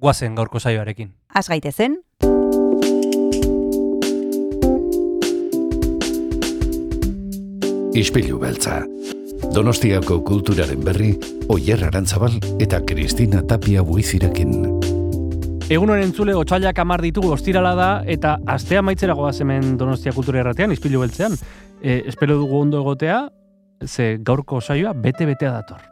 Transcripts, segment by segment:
guazen gaurko saioarekin. Az gaitezen, Ispilu beltza. Donostiako kulturaren berri, Oyer Arantzabal eta Kristina Tapia buizirekin. Egun honen entzule, otxailak amar ditugu ostirala da, eta astea maitzera goaz hemen Donostia Kultura Erratean, izpilu beltzean. E, espero dugu ondo egotea, ze gaurko saioa bete-betea dator.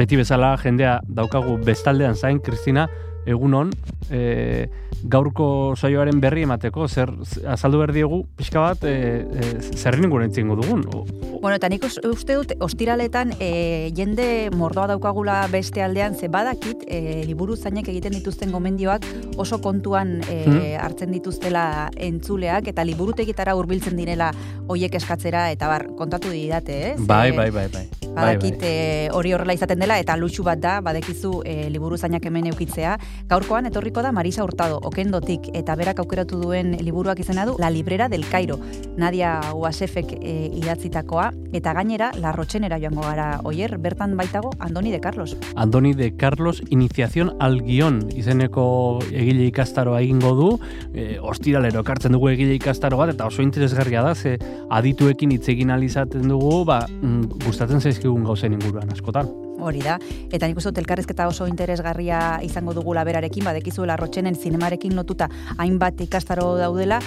Beti bezala jendea daukagu bestaldean zain, Kristina, egunon, e, gaurko saioaren berri emateko, zer azaldu behar diegu, pixka bat, e, e, zer ningun entzingo dugun. O, Bueno, eta nik us- uste dut ostiraletan e, jende mordoa daukagula beste aldean, ze badakit e, liburu zainek egiten dituzten gomendioak oso kontuan e, Mhm. hartzen dituztela entzuleak, eta liburutegitara hurbiltzen direla hoiek eskatzera, eta bar, kontatu didate, ez? bai, bai, bai, bai. Badakit bai, bai. e, hori horrela izaten dela eta lutsu bat da, badekizu e, liburu zainak hemen eukitzea. Gaurkoan etorriko da Marisa Hurtado, okendotik, eta berak aukeratu duen liburuak izena du La Librera del Cairo, Nadia Uasefek e, idatzitakoa, eta gainera Larrotxenera joango gara oier, bertan baitago Andoni de Carlos. Andoni de Carlos Iniciación al Guión izeneko egile ikastaroa egingo du, e, ostiralero ekartzen dugu egile ikastaro bat, eta oso interesgarria da, ze adituekin hitz egin ahal izaten dugu, ba, mm, gustatzen zaizkigun gauzen inguruan askotan. Hori da, eta nik uste elkarrizketa oso interesgarria izango dugula berarekin, badekizu Larrotxenen zinemarekin lotuta hainbat ikastaro daudela,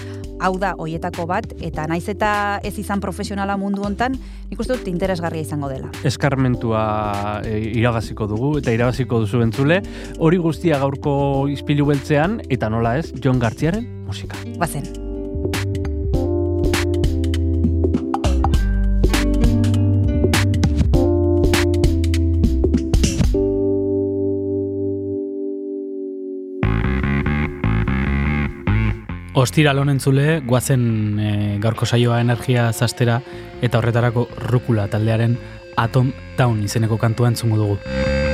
hau da hoietako bat, eta naiz eta ez izan profesionala mundu hontan, nik uste dut interesgarria izango dela. eskarmentua e, irabaziko dugu eta irabaziko duzu entzule. Hori guztia gaurko izpilu beltzean eta nola ez, John Gartziaren musika. Bazen. Ostira entzule, guazen e, gaurko saioa energia zastera eta horretarako rukula taldearen Atom Town izeneko kantua entzungo dugu.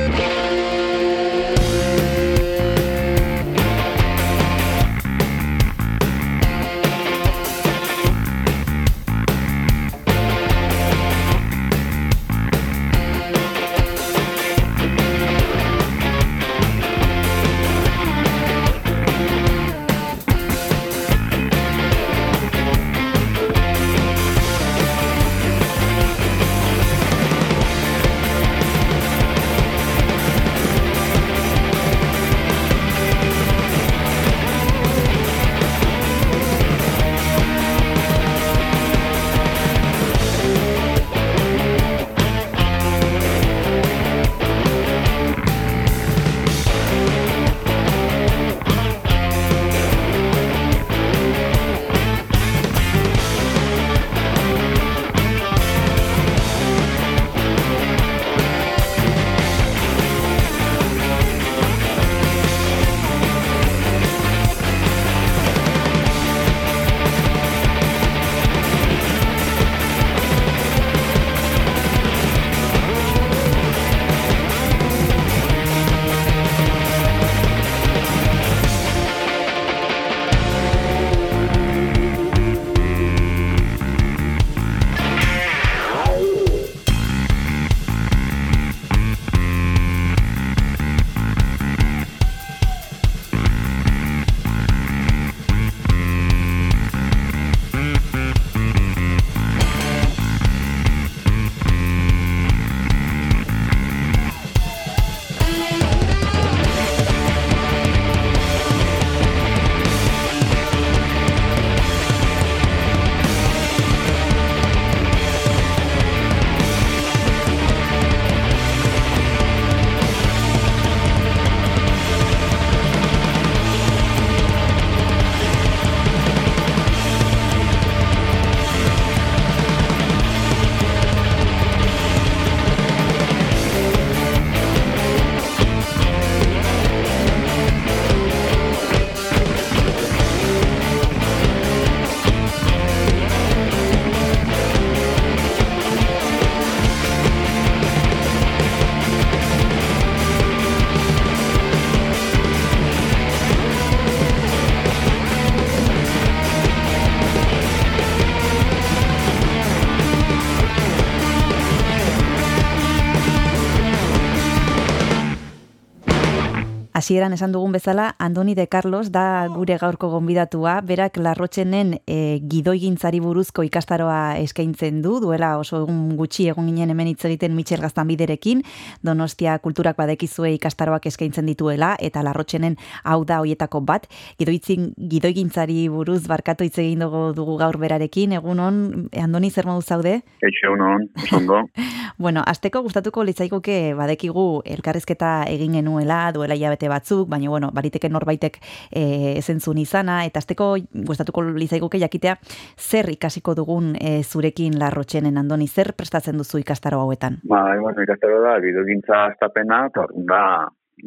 Hasieran esan dugun bezala, Andoni de Carlos da gure gaurko gonbidatua, berak larrotxenen e, gidoigintzari buruzko ikastaroa eskaintzen du, duela oso egun gutxi egon ginen hemen hitz egiten Michel Gaztanbiderekin, Donostia kulturak badekizue ikastaroak eskaintzen dituela, eta larrotxenen hau da hoietako bat, gidoitzin, gidoigintzari buruz barkatu hitz egin dugu, dugu gaur berarekin, egun hon, Andoni zer modu zaude? Eixo, egun ondo. bueno, azteko gustatuko litzaikuke badekigu elkarrizketa egin genuela, duela hilabete batzuk, baina bueno, bariteke norbaitek e, zentzun izana, eta azteko gustatuko lizaiguke jakitea zer ikasiko dugun e, zurekin larrotxenen andoni, zer prestatzen duzu ikastaro hauetan? Ba, bueno, ikastaro da, gintza astapena, eta da,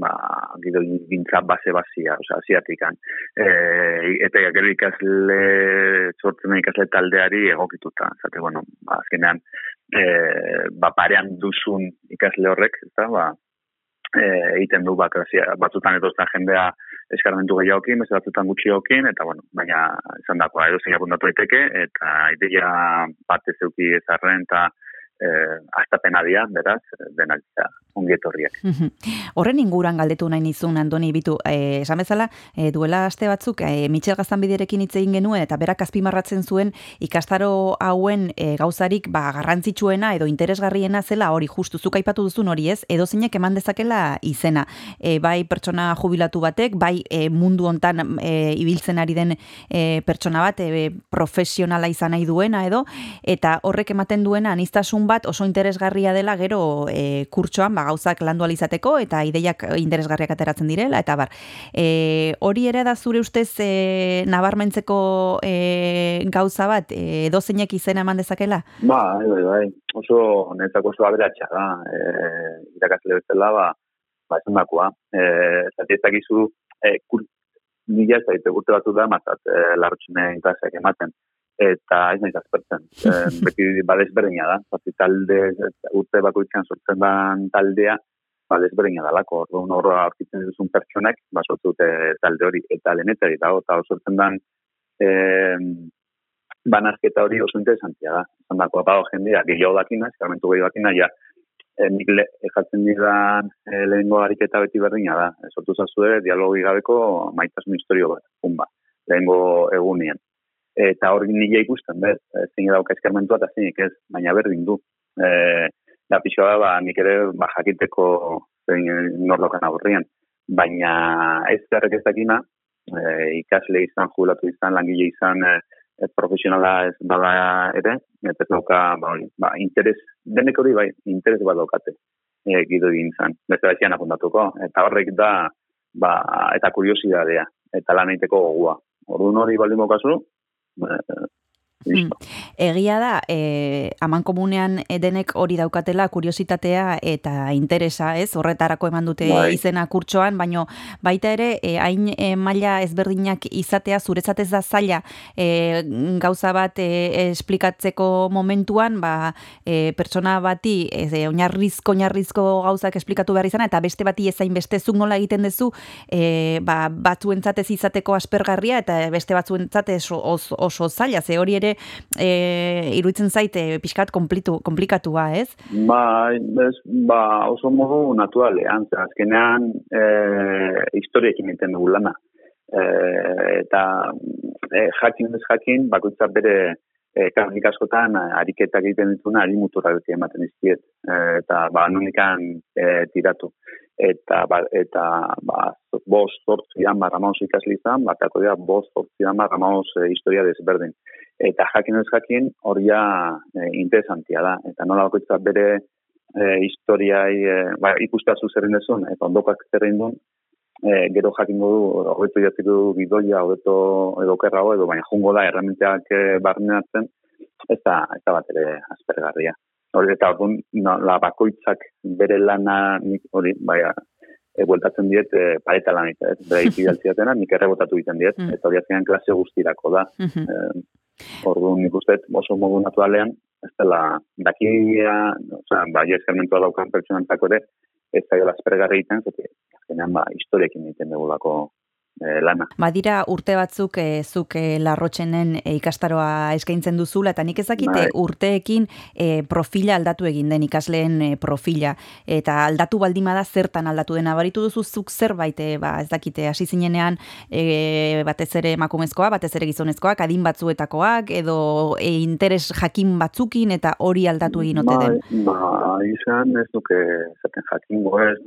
ba, gintza base-bazia, oza, asiatikan. E, eta gero ikasle, sortzen ikasle taldeari egokituta, zate, bueno, ba, azkenean, e, ba, parean duzun ikasle horrek, eta, ba, egiten du bakrazia, batzutan edo jendea eskarmentu gehiagokin, beste batzutan gutxiokin, eta bueno, baina izan dakoa edo zein apuntatu daiteke, eta ideia parte zeuki ezarren, eta eh, astapena dia, beraz, denak ongi etorriak. Horren inguran galdetu nahi nizun, Andoni, bitu, eh, esan bezala, eh, duela aste batzuk, eh, Michel Gaztanbiderekin hitz egin genuen, eta berak azpimarratzen zuen ikastaro hauen eh, gauzarik ba, garrantzitsuena edo interesgarriena zela hori justu zuk aipatu duzun hori ez, edo zeinek eman dezakela izena. E, bai pertsona jubilatu batek, bai e, mundu hontan e, ibiltzen ari den e, pertsona bat, e, profesionala izan nahi duena edo, eta horrek ematen duena anistasun bat oso interesgarria dela gero e, kurtsoan, ba, gauzak landu alizateko eta ideiak interesgarriak ateratzen direla eta bar. E, hori ere da zure ustez e, nabarmentzeko e, gauza bat e, edo zeinek izena eman dezakela? Ba, bai, bai, bai. Oso netzako oso aberatxa da. E, irakasle bezala, ba, ba, esan dakoa. E, zati ez dakizu, e, kur, nila ez daite urte batu da, mazat, e, larrotxune intaseak ematen eta ez nahi zazpertzen. E, beti badez berdina da. Zati talde, urte bakoitzen sortzen dan taldea, badez berdina da lako. Orduan horra hartitzen duzun pertsonek, basotzute talde hori, eta lenetari dago, eta sortzen dan e, banazketa hori oso interesantia da. Zan dako, apago jendea, gehiago dakina, eskarmentu gehiago dakina, ja, e, nik le, ejatzen didan e, lehenko ariketa beti berdina da. Sortu zazue, dialogi gabeko maitasun historio bat, pumba, lehenko egunien eta hori nila ikusten, bez, zein dauka eskarmentua eta zeinik ez, baina berdin du. E, da pixoa ba, nik ere ba, jakiteko zein norlokan aburrian. Baina ez garrek ez dakina, e, ikasle izan, jubilatu izan, langile izan, e, profesionala ez bada ere, eta dauka, ba, ba, interes, denek hori bai, interes bat daukate e, gido egin zan, beste baitzian apuntatuko, eta horrek da, ba, eta kuriosidadea, eta lan egiteko gogua. Orduan hori baldin kasu, 呃 Hmm. Egia da, e, aman komunean denek hori daukatela kuriositatea eta interesa, ez? Horretarako eman dute bai. izena kurtsoan, baino baita ere, e, hain e, maila ezberdinak izatea zuretzat ez da zaila e, gauza bat e, esplikatzeko momentuan, ba, e, pertsona bati e, oinarrizko, oinarrizko gauzak esplikatu behar izan, eta beste bati ezain beste zuk nola egiten duzu, e, ba, batzuentzatez izateko aspergarria, eta beste batzuentzatez oso, oso zaila, ze hori ere e, iruditzen zaite pixkat komplitu, komplikatua, ez? Ba, ez, ba oso modu naturalean, azkenean e, historiekin enten dugu lana. E, eta e, jakin ez jakin, bakoitzak bere e, karnik askotan ariketak egiten dituna ari mutura ematen izkiet. E, eta ba, nunikan e, tiratu eta ba, eta ba bost zortzi hamar amaus ikasli izan, batako dira bost zortzi hamar amaus e, historia desberdin. Eta jakin ez jakin hori e, interesantia da. Eta nola bakoitza bere e, historiai e, ba, ikustazu zerren dezun, eta ondokak zerren duen, e, gero jakin du, hobeto jatik du bidoia, hobeto edo kerrago, edo baina jungo da, erramenteak e, barneatzen, ez da, ez da bat ere aspergarria hori eta orduan no, la bakoitzak bere lana hori baia e, bueltatzen diet e, pareta lan ez bere ipidaltziatena nik errebotatu egiten diet mm. eta hori azkenean klase guztirako da mm -hmm. e, orduan nik uste oso modu naturalean ez dela dakia oza, bai eskermentua daukan pertsonantzako ere ez da jola egiten zete azkenean ba historiekin egiten dugu dako e, lana. Badira urte batzuk e, zuk e, larrotxenen e, ikastaroa eskaintzen duzula, eta nik ezakite bai. urteekin e, profila aldatu egin den ikasleen e, profila, eta aldatu baldimada zertan aldatu dena, baritu duzu zuk zerbait, e, ba, ez dakite, hasi zinenean e, batez ere makumezkoa, batez ere gizonezkoak, adin batzuetakoak, edo e, interes jakin batzukin, eta hori aldatu egin ote den. Ba, ba, izan ez duke zaten jakingo ez,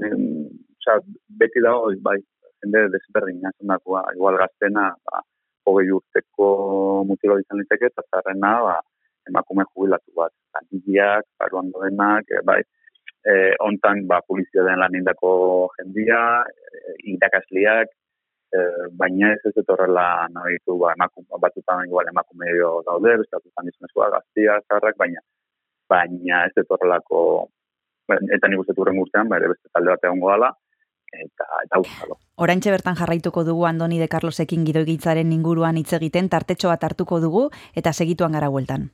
beti dago, bai, jende desberdin nazunakoa, igual gaztena, ba, hogei urteko mutilo izan liteke, eta zarrena, ba, emakume jubilatu bat. Anigiak, baruan doenak, e, bai, e, ontan, ba, polizio den lan indako jendia, e, irakasliak, e, baina ez ez etorrela nahitu, ba, emakume, batutan igual emakume daude, bestatutan izanezkoa, gaztia, zarrak, baina, baina ez etorrelako, eta nik uste turren guztean, ba, beste talde bat egon gala, eta eta uzalo. Oraintxe bertan jarraituko dugu Andoni de Carlosekin gidoigitzaren inguruan hitz egiten tartetxo bat hartuko dugu eta segituan gara bueltan.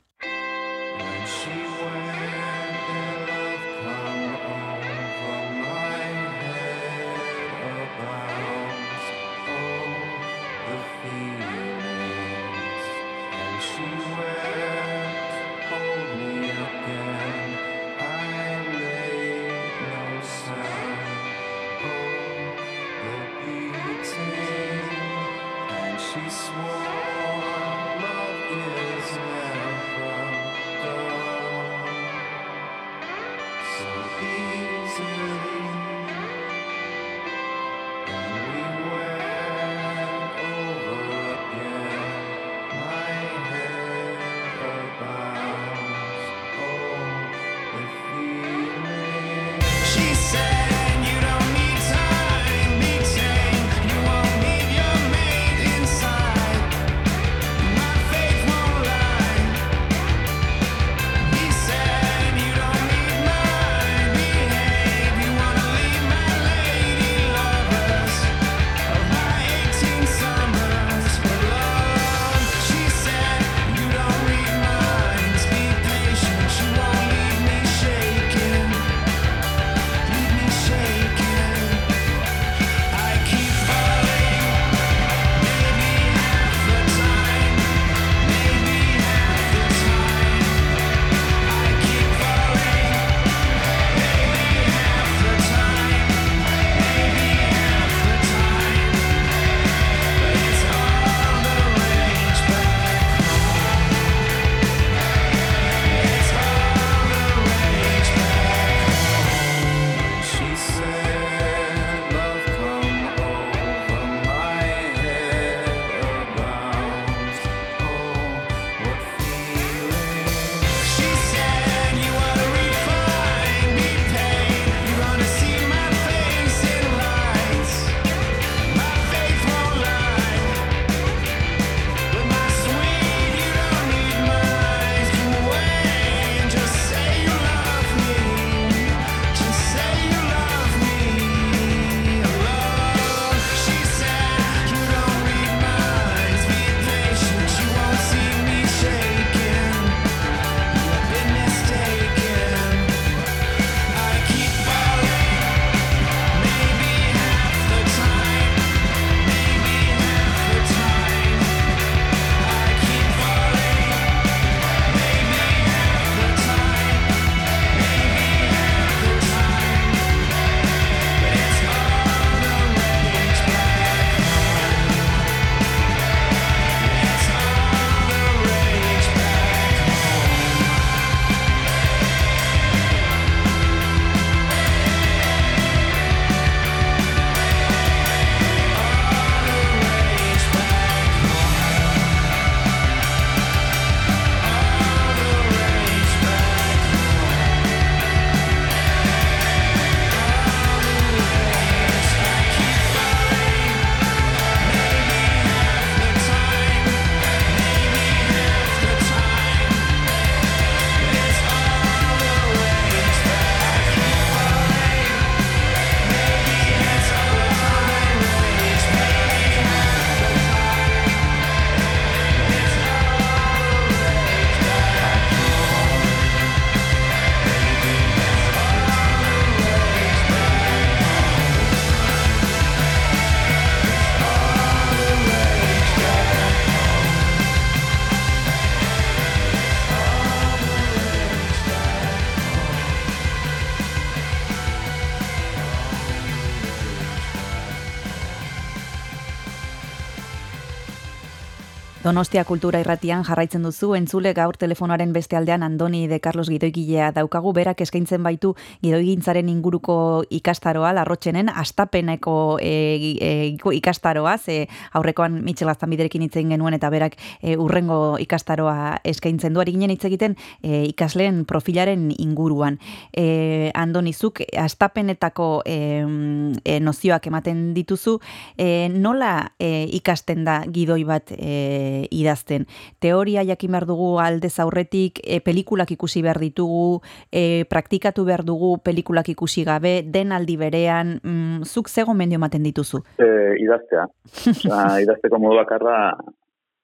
Donostia Kultura Irratian jarraitzen duzu entzule gaur telefonoaren beste aldean Andoni de Carlos Gidoigilea daukagu berak eskaintzen baitu gidoigintzaren inguruko ikastaroa larrotxenen astapeneko e, e, ikastaroa ze aurrekoan Michel Gaztanbiderekin hitz genuen eta berak e, urrengo ikastaroa eskaintzen du. Ari ginen hitz egiten e, ikasleen profilaren inguruan. E, Andoni zuk astapenetako e, e, nozioak ematen dituzu e, nola e, ikasten da gidoi bat e, idazten. Teoria jakin behar dugu aldez aurretik, e, pelikulak ikusi behar ditugu, e, praktikatu behar dugu pelikulak ikusi gabe, den aldi berean, mm, zuk zego mendio maten dituzu? E, idaztea. Osa, idazteko modu bakarra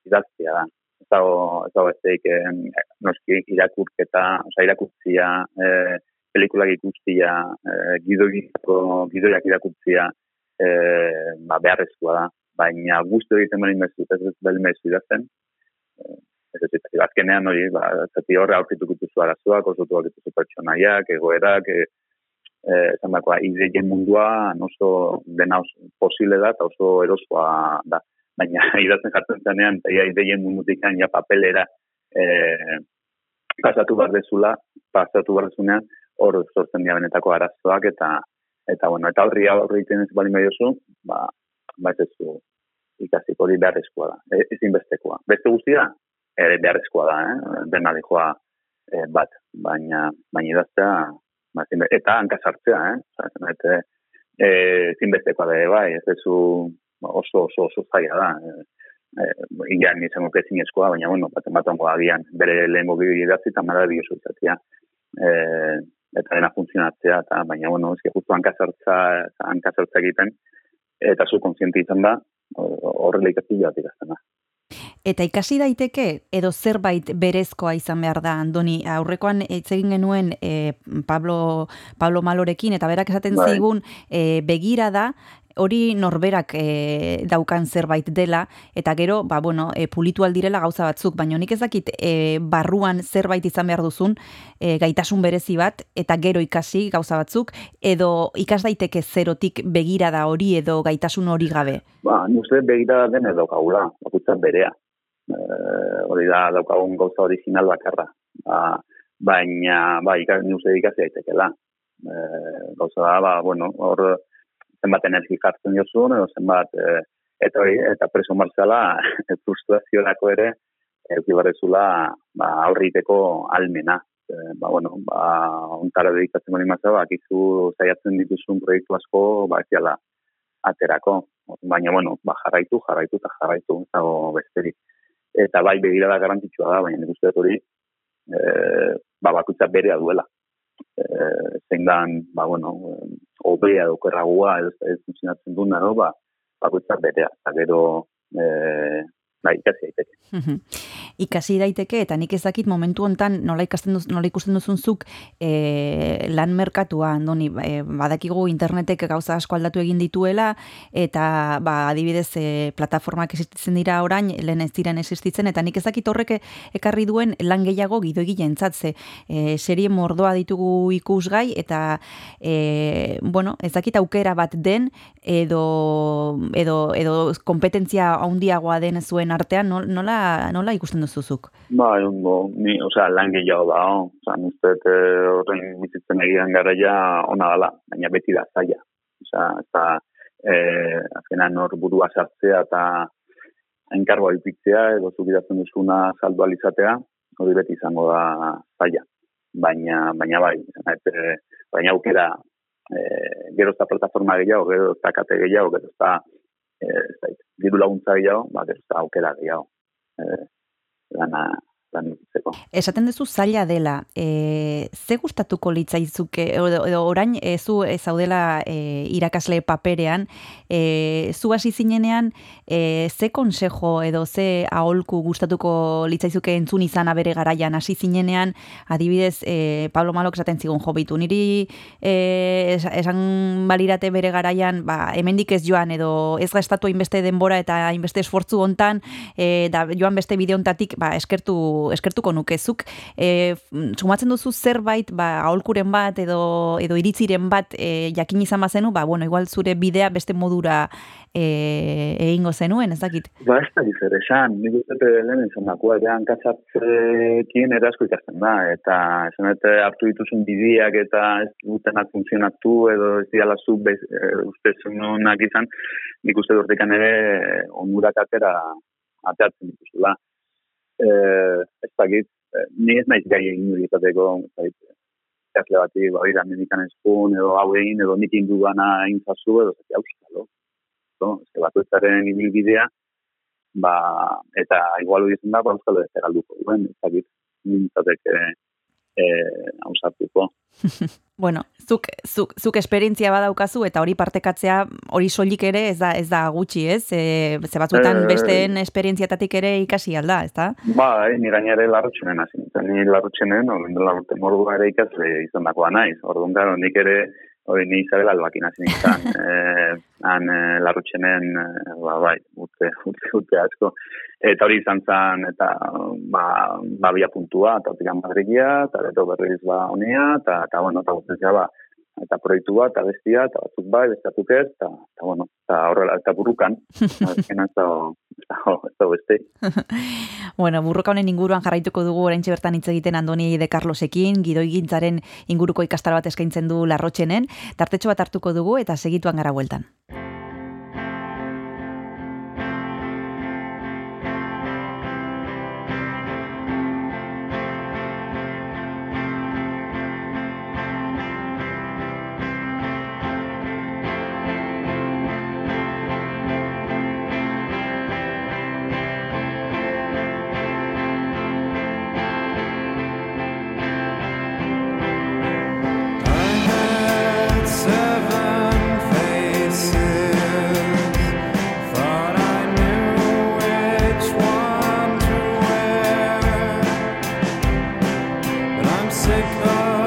idaztea da. Ez dago, ez dago ez eh, noski irakurketa, osa, irakurtzia, eh, pelikulak ikustia, eh, gidoiak irakurtzia, eh, ba, beharrezkoa da baina guztu egiten bali mezu, ez ez bali mezu idazten. Eh, ez ez ez, azkenean hori, ba, zati horre aurkituko dituzu arazoak, oso tuak dituzu pertsonaiak, egoerak, e, e, esan dakoa, ideien mundua, oso dena oso posible da, eta oso erosoa da. Baina idazten jartzen zenean, eta ideien mundutik ja papelera e, pasatu behar dezula, pasatu behar dezunean, hor sortzen dira benetako arazoak, eta eta bueno, eta horri aurri egiten ez bali mediozu, ba, ba ez ikasiko hori beharrezkoa da, e, ezin bestekoa. Beste guztia, ere beharrezkoa da, eh? dena dihoa e, bat, baina baina idaztea, ba, eta hanka sartzea, eh? Zate, e, ezin bestekoa da, bai, ez zu oso, oso, oso zaila da, e, e, ingean izango kezin eskoa, baina, bueno, bat ongo agian, bere lehen mobi idatzi, eta mara dio zuzatia. E, eta dena funtzionatzea, eta baina, bueno, ez justu hanka sartza egiten, eta zu konsienti izan da, horrela ikasi joatik aztena. Eta ikasi daiteke, edo zerbait berezkoa izan behar da, Andoni, aurrekoan egin genuen e, Pablo, Pablo Malorekin, eta berak esaten bai. zigun, e, begira da, hori norberak e, daukan zerbait dela, eta gero, ba, bueno, e, pulitu aldirela gauza batzuk, baina nik ezakit e, barruan zerbait izan behar duzun, e, gaitasun berezi bat, eta gero ikasi gauza batzuk, edo ikas daiteke zerotik begira da hori edo gaitasun hori gabe? Ba, nuzte begira den edo gaula, bakutzen berea. E, hori da daukagun gauza original bakarra. Ba, baina, ba, ikas, nuzte ikasi daitekela. E, gauza da, ba, bueno, hor, zenbat energi jartzen jozun, edo zenbat, e, eta hori, eta preso martzala, frustraziorako ere, euki barrezula, ba, aurriteko almena. E, ba, bueno, ba, ontara dedikatzen bali mazza, ba, akizu zaiatzen dituzun proiektu asko, ba, eziala, aterako. Baina, bueno, ba, jarraitu, jarraitu eta jarraitu, zago besterik. Eta bai, begira da garantitxua da, baina nik uste hori, e, ba, bakutza berea duela eh, zein dan, ba, bueno, obea dokerragua, ez, ez funtzionatzen duna, no, ba, bakoitzak betea, eta gero, eh, bai, ikasi daiteke. ikasi daiteke, eta nik ez dakit momentu hontan nola, ikasten duz, nola ikusten duzunzuk e, lan merkatua, andoni, e, badakigu internetek gauza asko aldatu egin dituela, eta ba, adibidez e, plataformak existitzen dira orain, lehen ez diren existitzen, eta nik ez dakit horrek ekarri duen lan gehiago gido entzatze. E, serie mordoa ditugu ikusgai, eta e, bueno, ez dakit aukera bat den, edo, edo, edo kompetentzia handiagoa den zuen artean, nola, nola ikusten duzuzuk? Ba, ondo, ni, osea, lan gehiago da, osea, nuztet eh, horrein bizitzen egian gara ja ona dala, baina beti da zaila. Osea, eta eh, azkenan hor burua sartzea eta enkargoa ipitzea, edo zubidatzen duzuna saldo alizatea, hori beti izango da zaila. Baina, baina bai, eh, baina aukera, eh, gero eta plataforma gehiago, gero eta kate gehiago, gero eta eh, diru laguntza gehiago, ba, gero aukera gehiago. Eh, lana, Esaten duzu zaila dela, e, ze gustatuko litzaizuke, edo, edo orain e, zu e, zaudela e, irakasle paperean, e, zu hasi zinenean, e, ze konsejo edo ze aholku gustatuko litzaizuke entzun izan bere garaian? Hasi zinenean, adibidez, e, Pablo Malok esaten zigun jobitu, niri e, esan balirate bere garaian, ba, hemendik ez joan, edo ez gastatu hainbeste denbora eta hainbeste esfortzu hontan, e, da, joan beste bideontatik, ba, eskertu eskertuko nukezuk. E, sumatzen duzu zerbait, ba, aholkuren bat edo, edo iritziren bat e, jakin izan bazenu, ba, bueno, igual zure bidea beste modura e, egingo zenuen, ez dakit? Ba, ez da zer esan, nik uste lehen izan dakoa, eran katzatzekin erasko ikasten da, eta esan eta hartu dituzun bidiak eta ez dutenak funtzionatu edo ez diala zu e, uste zenunak izan, nik uste durtikan ere onurak atera ateatzen dituzula. E, ez dakit, e, ni ez naiz gai egin izateko, ez ikasle bati, ba, ira, medikan ezkun, edo hau egin, edo nik indu gana intzazu, edo zati hau esto, ez bakoitzaren ibilbidea, ba, eta igual hori izan da, ba, euskal ez galduko duen, ez dakit, nintzatek e, e, hausartuko. bueno, zuk, zuk, zuk esperientzia badaukazu eta hori partekatzea hori soilik ere ez da, ez da gutxi, ez? E, ze batzutan e, besteen esperientziatatik ere ikasi alda, ez da? Ba, e, ni gainare larrutxenen hasi. Ni larrutxenen, hori dela urte mordua ere ikasle izan dakoa naiz. Orduan, nik ere hori ni Isabel Albakin hasi nintzen, eh, han eh, larrutxenen, eh, ba, bai, urte, urte, urte asko. Eta hori izan zen, eta ba, ba bia puntua, eta hortik Madridia, eta beto berriz ba honia, eta, eta bueno, eta guztetzea ba, eta proiektu bat, eta bestia, eta batzuk bai, bestiatuk ez, eta, eta bueno, eta horrela, eta burrukan, eta ez da beste. bueno, burruka honen inguruan jarraituko dugu orain bertan hitz egiten Andoni de Carlosekin, gidoi gintzaren inguruko ikastar bat eskaintzen du larrotxenen, tartetxo bat hartuko dugu eta segituan gara bueltan. come.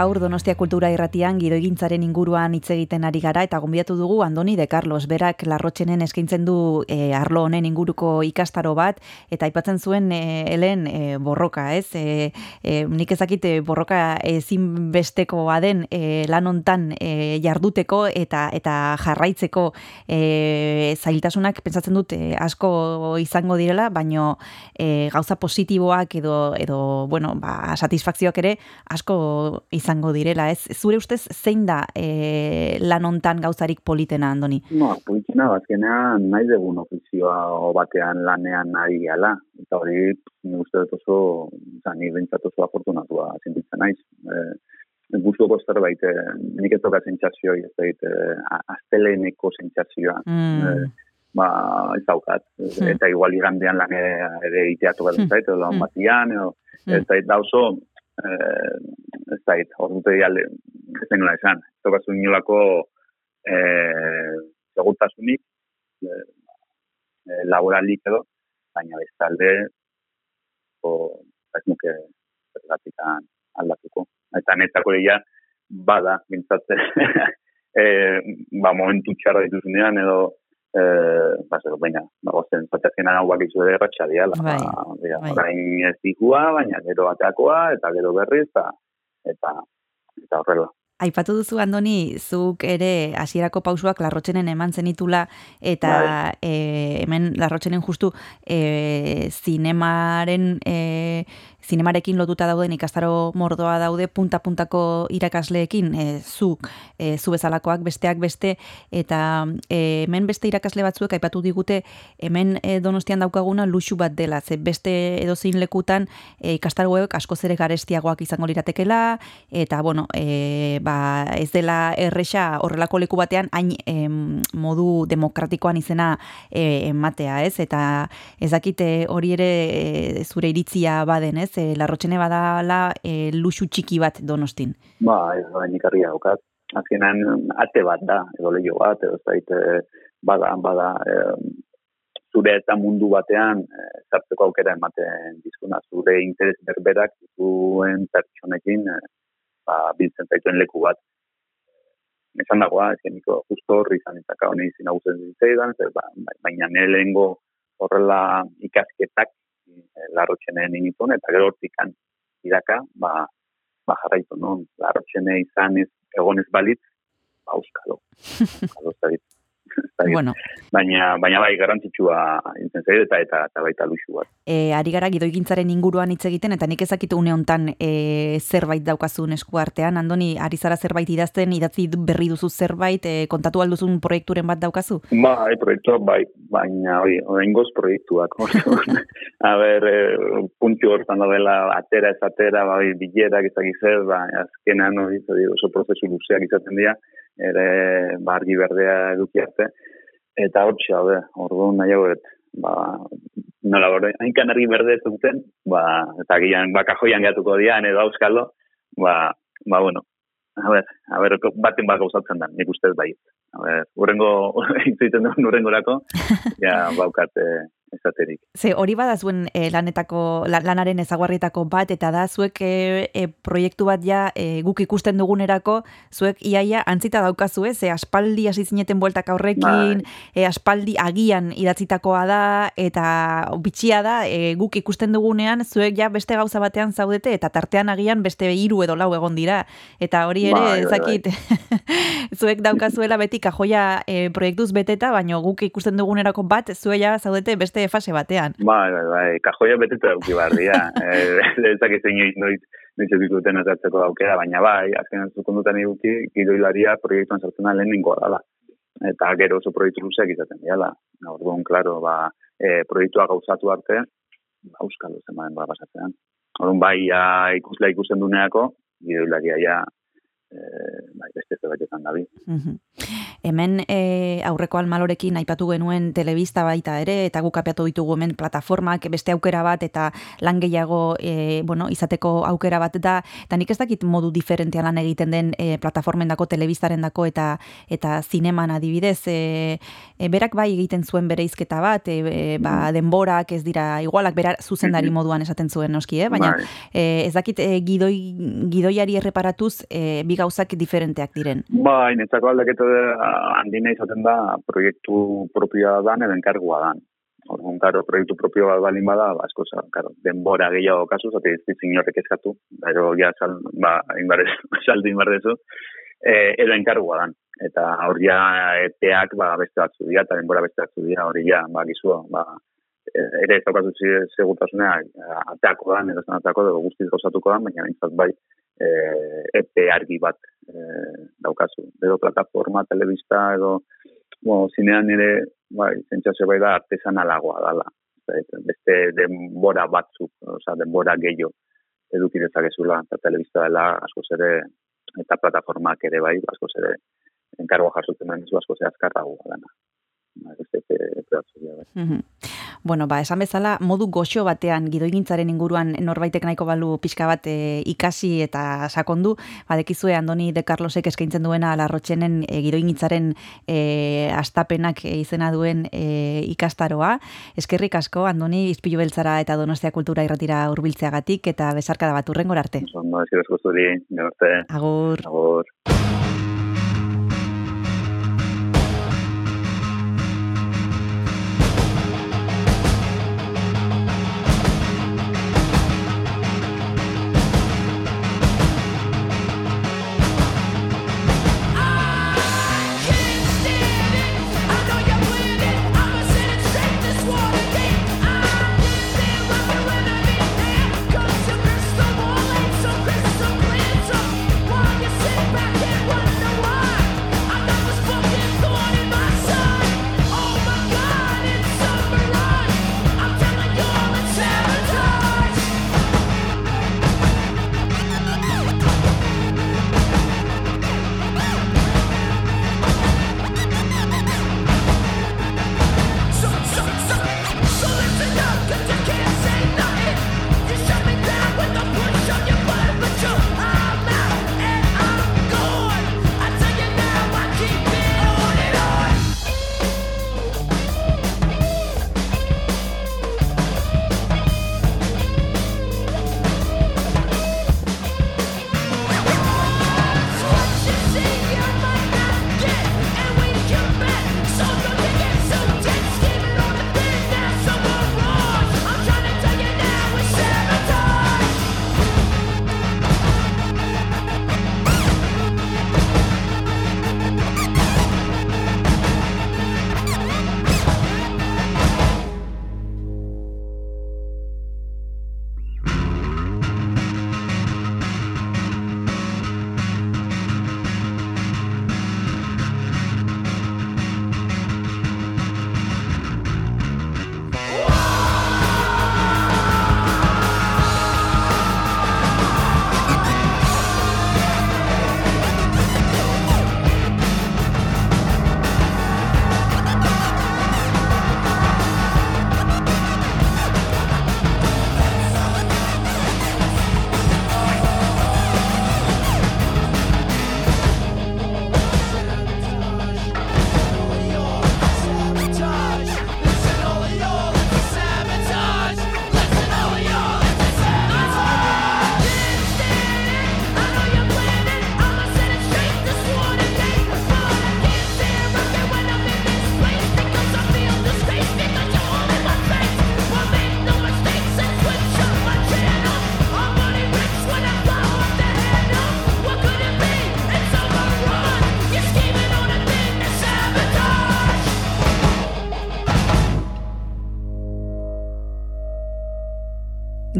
Gaur Donostia Kultura Irratian gidoigintzaren inguruan hitz egiten ari gara eta gonbidatu dugu Andoni de Carlos berak larrotxenen eskaintzen du e, arlo honen inguruko ikastaro bat eta aipatzen zuen e, helen e, borroka, ez? E, e, nik ezakit borroka ezin besteko baden e, lan hontan e, jarduteko eta eta jarraitzeko e, zailtasunak pentsatzen dut e, asko izango direla, baino e, gauza positiboak edo edo bueno, ba, satisfakzioak ere asko izango direla, ez? Zure ustez zein da e, lan hontan gauzarik politena, Andoni? No, politena, bazkenean nahi dugun ofizioa batean lanean nahi gala. Eta hori, ni uste dut oso, zan, ni bentsat oso afortunatua zintitzen naiz. E, Guztuko zerbait, e, nik ez toka zentzazio, ez da, e, azteleneko zentzazioa. Mm. E, ba, ez daukat. Mm. Eta igual igandean lan ere iteatu gara mm. zait, edo lan batian, edo, mm. ez da oso, eh, ez da, hor dute dialde, ez nola esan, ez da inolako eh, segurtasunik, eh, eh, laboralik edo, baina bestalde, o, ez nuke, zergatikan aldatuko. Eta netako dira, bada, bintzatzen, eh, ba, momentu txarra dituzunean, edo, eh ba se baina ba gozen patetzen hau bak izu de ratxa diala bai, ba, bai. ez dikua baina gero bateakoa eta gero berriz eta eta eta horrela Aipatu duzu Andoni, zuk ere hasierako pausuak larrotxenen eman zenitula eta bai. e, hemen larrotxenen justu e, zinemaren e, zinemarekin lotuta dauden ikastaro mordoa daude punta-puntako irakasleekin, e, zuk, e, zu bezalakoak besteak beste, eta e, hemen beste irakasle batzuek aipatu digute hemen e, donostian daukaguna luxu bat dela, ze beste edozein lekutan e, ikastaroek asko zere garestiagoak izango liratekela, eta bueno, e, ba, ez dela erresa horrelako leku batean hain e, modu demokratikoan izena ematea, ez? Eta ezakite hori ere e, zure iritzia baden, ez? E, larrotxene badala e, luxu txiki bat donostin. Ba, ez da, nikarri haukat. Azkenan, ate bat da, edo lehio bat, edo zaite, bada, bada, e, zure eta mundu batean, e, zartzeko aukera ematen dizkuna, zure interes berberak, zuen pertsonekin, e, ba, biltzen zaituen leku bat. Esan dagoa, ez geniko, justo horri izan izaka honi izin hau zen zitzaidan, ba, baina nire lehengo horrela ikasketak Eh, larrotxenen initun, eta gero hortikan iraka, ba, ba jarraitu, no? Larrotxene izan ez, egonez balitz, ba, euskalo. Euskalo, bueno. baina, baina bai garrantzitsua intzen zaidu eta, eta eta baita luxu bat. E, ari gara gidoigintzaren inguruan hitz egiten eta nik ezakitu une hontan e, zerbait daukazun esku artean Andoni ari zara zerbait idazten idatzi berri duzu zerbait e, kontatu alduzun proiekturen bat daukazu? Bai, proiektua bai, baina oi, oraingoz proiektuak. A ber, e, puntu hortan dela atera ez atera, bai, bilerak zer, ba, azkenan hori, oso prozesu luzeak izaten dira, ere bargi berdea eduki arte. Eta hor txau, orduan nahi hau, ba, nola borde, hain kanarri berde zuten, ba, eta gian, ba, kajoian gatuko dian, edo auskalo, ba, ba, bueno, a ber, a ber, baten bat gauzatzen da, nik ustez bai. A ber, urrengo, egiten duen urrengo lako, ja, baukat, eh, esaterik. Ze hori bada zuen e, lanetako, lanaren ezaguarrietako bat, eta da zuek e, proiektu bat ja e, guk ikusten dugunerako, zuek iaia antzita daukazu ez, e, aspaldi hasi zineten bueltak aurrekin, e, aspaldi agian idatzitakoa da, eta bitxia da, e, guk ikusten dugunean, zuek ja beste gauza batean zaudete, eta tartean agian beste hiru edo lau egon dira. Eta hori ere, bai, ezakit, bai, zuek daukazuela beti kajoia e, proiektuz beteta, baina guk ikusten dugunerako bat, zuek ja zaudete beste beste fase batean. Bai, bai, bai, kajoia beteta duki barria. eh, ez dakiz inoiz noiz noiz ez duten azatzeko aukera, baina bai, azken ez dukondutan eduki, gidoilaria proiektuan sartzen da lehen ninkoa dala. Eta gero oso proiektu luzeak izaten diala. Orduan, klaro, ba, e, proiektua gauzatu arte, ba, euskal duzen baden ba, pasatzen. Orduan, bai, ja, ikusla ikusten duneako, gidoilaria ja, e, bai, beste zerbait dabi. Hemen e, aurreko almalorekin aipatu genuen telebista baita ere, eta guk apiatu ditugu hemen plataformak, beste aukera bat, eta lan gehiago e, bueno, izateko aukera bat da, eta nik ez dakit modu diferentean lan egiten den e, plataformen dako, telebistaren dako, eta eta zineman adibidez, e, e, berak bai egiten zuen bere izketa bat, e, ba, denborak ez dira igualak, bera zuzendari mhm. moduan esaten zuen noski, eh? baina bai. e, ez dakit gidoi, gidoiari erreparatuz e, gauzak diferenteak diren. Bai, netzako aldaketa handina izaten da proiektu propioa dan edo enkargua dan. Orduan, karo, proiektu propio bat balin bada, ba, asko, karo, denbora gehiago kasu, zati ez ditzen horrek eskatu, pero ja, sal, ba, inbarez, saldu inbarrezu, e, edo enkargua dan. Eta hor ja, epeak, ba, beste batzu dira, eta denbora beste batzu dira, hori ja, ba, gizua, ba, ere ez daukatu segutasunea ateako da, nire zen ateako da, guztiz gozatuko da, baina bintzat bai e, epe argi bat e, daukazu. Edo plataforma, telebista, edo bueno, zinean nire bai, zentzazio bai da artesanalagoa dala. Beste denbora batzuk, oza, denbora gehiago eduki dezakezula, eta telebista dela asko ere, eta plataformak ere bai, asko ere, enkargo jasotzen den asko zere azkarrago dana. Bueno, ba, esan bezala, modu goxo batean gidoigintzaren inguruan norbaitek nahiko balu pixka bat e, ikasi eta sakondu, badekizue Andoni de Carlosek eskaintzen duena larrotxenen e, gidoigintzaren e, astapenak izena duen e, ikastaroa. Eskerrik asko, Andoni, izpilu beltzara eta donostia kultura irratira urbiltzeagatik eta besarka da bat urrengor arte. Agur. Agur.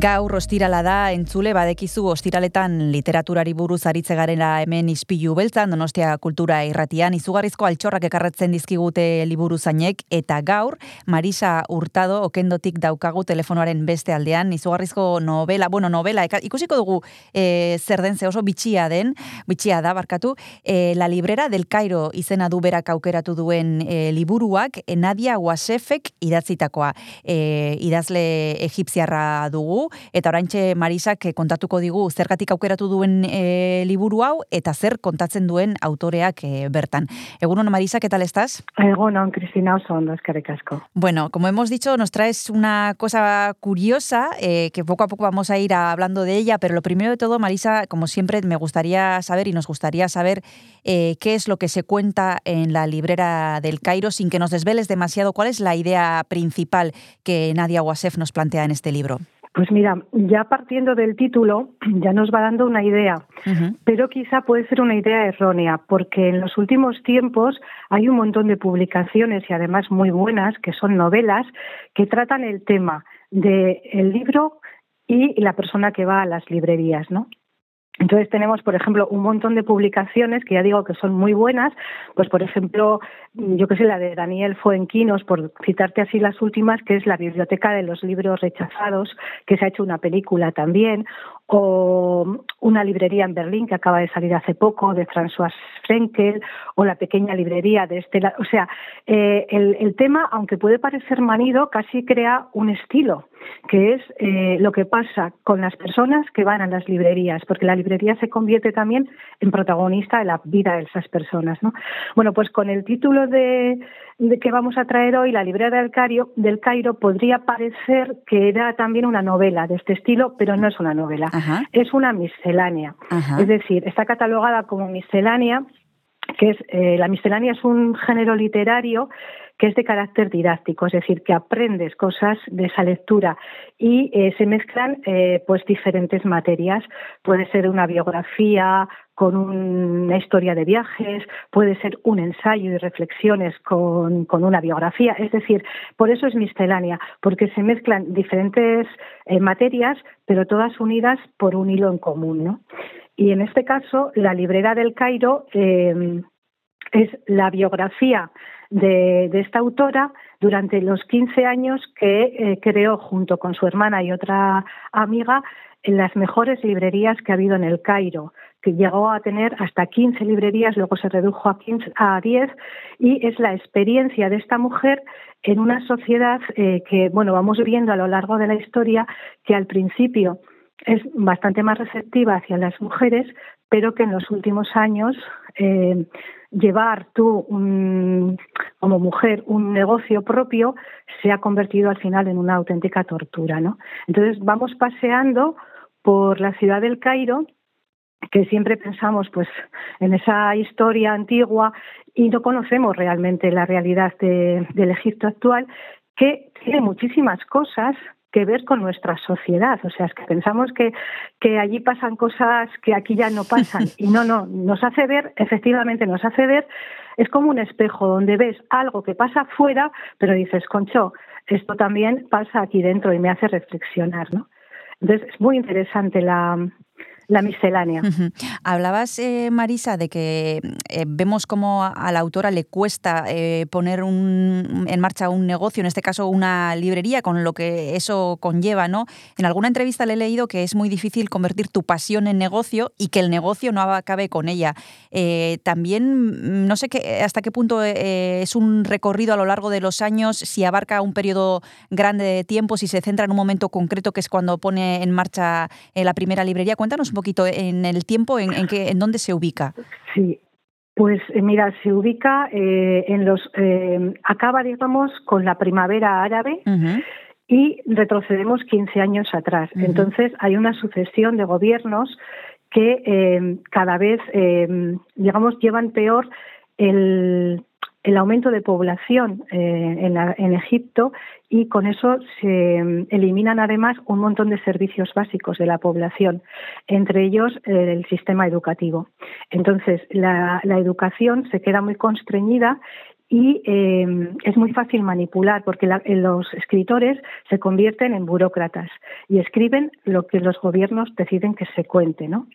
Gaur ostirala da entzule badekizu ostiraletan literaturari buruz aritze garela hemen ispilu beltzan Donostia Kultura Irratian. Izugarrizko altxorrak ekarretzen dizkigute liburu zainek eta gaur Marisa Hurtado okendotik daukagu telefonoaren beste aldean. Izugarrizko novela, bueno, novela ikusiko dugu e, zer den ze oso bitxia den, bitxia da barkatu, e, La Librera del Cairo izena du berak aukeratu duen e, liburuak Nadia Wasefek idatzitakoa. E, idazle egipziarra dugu eta oraintxe Marisak kontatuko digu zergatik aukeratu duen e, liburu hau eta zer kontatzen duen autoreak e, bertan. Egunon Marisa, ¿qué tal estás? Egunon, Cristina, oso ondo, eskerrik asko. Bueno, como hemos dicho, nos traes una cosa curiosa eh, que poco a poco vamos a ir hablando de ella, pero lo primero de todo, Marisa, como siempre, me gustaría saber y nos gustaría saber eh, qué es lo que se cuenta en la librera del Cairo sin que nos desveles demasiado cuál es la idea principal que Nadia Wasef nos plantea en este libro. Pues mira, ya partiendo del título, ya nos va dando una idea, pero quizá puede ser una idea errónea, porque en los últimos tiempos hay un montón de publicaciones y además muy buenas, que son novelas, que tratan el tema del libro y la persona que va a las librerías, ¿no? Entonces tenemos, por ejemplo, un montón de publicaciones que ya digo que son muy buenas, pues por ejemplo, yo que sé, la de Daniel Fuenquinos, por citarte así las últimas, que es la Biblioteca de los Libros Rechazados, que se ha hecho una película también, o una librería en Berlín que acaba de salir hace poco, de François Frenkel, o la pequeña librería de Estela. O sea, eh, el, el, tema, aunque puede parecer manido, casi crea un estilo, que es eh, lo que pasa con las personas que van a las librerías, porque la librería se convierte también en protagonista de la vida de esas personas. ¿no? Bueno, pues con el título de, de que vamos a traer hoy, La librería del Cairo, del Cairo, podría parecer que era también una novela de este estilo, pero no es una novela, Ajá. es una miscelánea. Ajá. Es decir, está catalogada como miscelánea, que es eh, la miscelánea es un género literario que es de carácter didáctico, es decir, que aprendes cosas de esa lectura y eh, se mezclan eh, pues diferentes materias. Puede ser una biografía con una historia de viajes, puede ser un ensayo y reflexiones con, con una biografía, es decir, por eso es miscelánea, porque se mezclan diferentes eh, materias, pero todas unidas por un hilo en común, ¿no? Y en este caso, la librera del Cairo eh, es la biografía de, de, esta autora durante los 15 años que eh, creó junto con su hermana y otra amiga en las mejores librerías que ha habido en el Cairo, que llegó a tener hasta 15 librerías, luego se redujo a, 15, a 10, y es la experiencia de esta mujer en una sociedad eh, que, bueno, vamos viendo a lo largo de la historia que al principio es bastante más receptiva hacia las mujeres, pero que en los últimos años eh, llevar tú un, como mujer un negocio propio se ha convertido al final en una auténtica tortura, ¿no? Entonces vamos paseando por la ciudad del Cairo que siempre pensamos pues en esa historia antigua y no conocemos realmente la realidad de, del Egipto actual que tiene muchísimas cosas que ver con nuestra sociedad. O sea, es que pensamos que, que allí pasan cosas que aquí ya no pasan. Y no, no, nos hace ver, efectivamente nos hace ver, es como un espejo donde ves algo que pasa afuera, pero dices, concho, esto también pasa aquí dentro y me hace reflexionar, ¿no? Entonces, es muy interesante la, la miscelánea. Hablabas, eh, Marisa, de que eh, vemos cómo a la autora le cuesta eh, poner un, en marcha un negocio, en este caso una librería, con lo que eso conlleva, ¿no? En alguna entrevista le he leído que es muy difícil convertir tu pasión en negocio y que el negocio no acabe con ella. Eh, también, no sé qué, hasta qué punto es un recorrido a lo largo de los años, si abarca un periodo grande de tiempo, si se centra en un momento concreto, que es cuando pone en marcha la primera librería. Cuéntanos un poquito en el tiempo, en, en, qué, en dónde se ubica. Sí, pues mira, se ubica eh, en los. Eh, acaba, digamos, con la primavera árabe. Uh -huh. Y retrocedemos 15 años atrás. Uh -huh. Entonces, hay una sucesión de gobiernos que eh, cada vez, digamos, llevan peor el, el aumento de población eh, en, en, Egipto y con eso se eliminan además un montón de servicios básicos de la población, entre ellos eh, el sistema educativo. Entonces, la, la, educación se queda muy constreñida y eh, es muy fácil manipular porque los escritores se convierten en burócratas y escriben lo que los gobiernos deciden que se cuente, ¿no?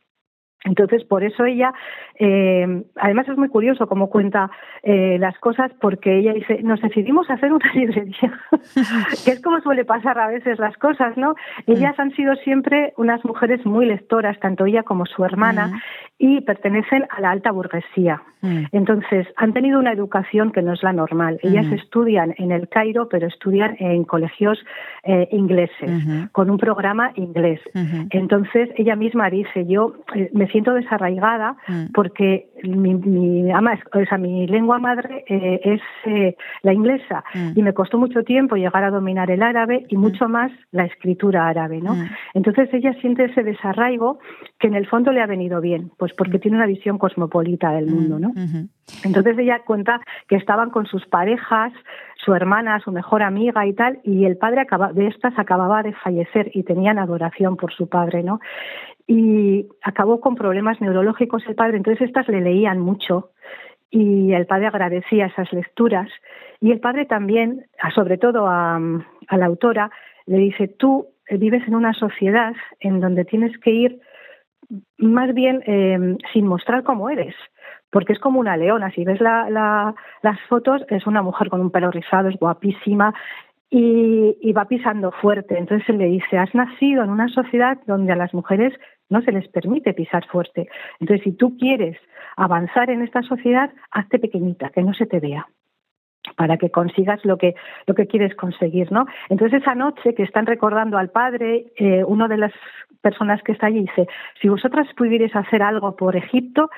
Entonces, por eso ella, eh, además es muy curioso cómo cuenta eh, las cosas, porque ella dice, nos decidimos hacer una librería, que es como suele pasar a veces las cosas, ¿no? Ellas mm. han sido siempre unas mujeres muy lectoras, tanto ella como su hermana, mm. y pertenecen a la alta burguesía. Mm. Entonces, han tenido una educación que no es la normal. Ellas estudian en el Cairo, pero estudian en colegios eh, ingleses, con un programa inglés. Entonces, ella misma dice, yo me siento desarraigada mm. porque mi, mi, ama, o sea, mi lengua madre eh, es eh, la inglesa mm. y me costó mucho tiempo llegar a dominar el árabe y mm. mucho más la escritura árabe, ¿no? Entonces ella siente ese desarraigo que en el fondo le ha venido bien, pues porque tiene una visión cosmopolita del mundo, ¿no? Entonces ella cuenta que estaban con sus parejas, su hermana, su mejor amiga y tal, y el padre de estas acababa de fallecer y tenían adoración por su padre, ¿no? Y acabó con problemas neurológicos el padre, entonces estas le leían mucho y el padre agradecía esas lecturas y el padre también, sobre todo a, la autora, le dice, tú vives en una sociedad en donde tienes que ir más bien eh, sin mostrar cómo eres, porque es como una leona. Si ves la, las fotos, es una mujer con un pelo rizado, es guapísima, y, y, va pisando fuerte. Entonces él le dice, has nacido en una sociedad donde a las mujeres no se les permite pisar fuerte. Entonces, si tú quieres avanzar en esta sociedad, hazte pequeñita, que no se te vea para que consigas lo que lo que quieres conseguir, ¿no? Entonces esa noche que están recordando al padre, eh, una de las personas que está allí dice: si vosotras pudierais hacer algo por Egipto,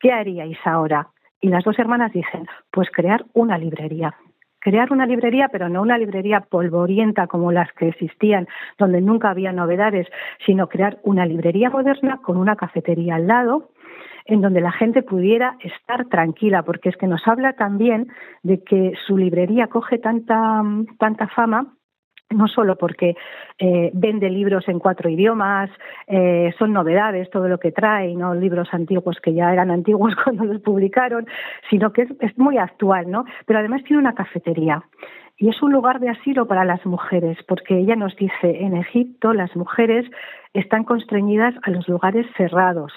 ¿qué haríais ahora? Y las dos hermanas dicen: pues crear una librería crear una librería, pero no una librería polvorienta como las que existían, donde nunca había novedades, sino crear una librería moderna con una cafetería al lado, en donde la gente pudiera estar tranquila, porque es que nos habla también de que su librería coge tanta, tanta fama no solo porque eh, vende libros en cuatro idiomas, eh, son novedades todo lo que trae, no libros antiguos que ya eran antiguos cuando los publicaron, sino que es, muy actual, ¿no? Pero además tiene una cafetería. Y es un lugar de asilo para las mujeres, porque ella nos dice, en Egipto las mujeres están constreñidas a los lugares cerrados.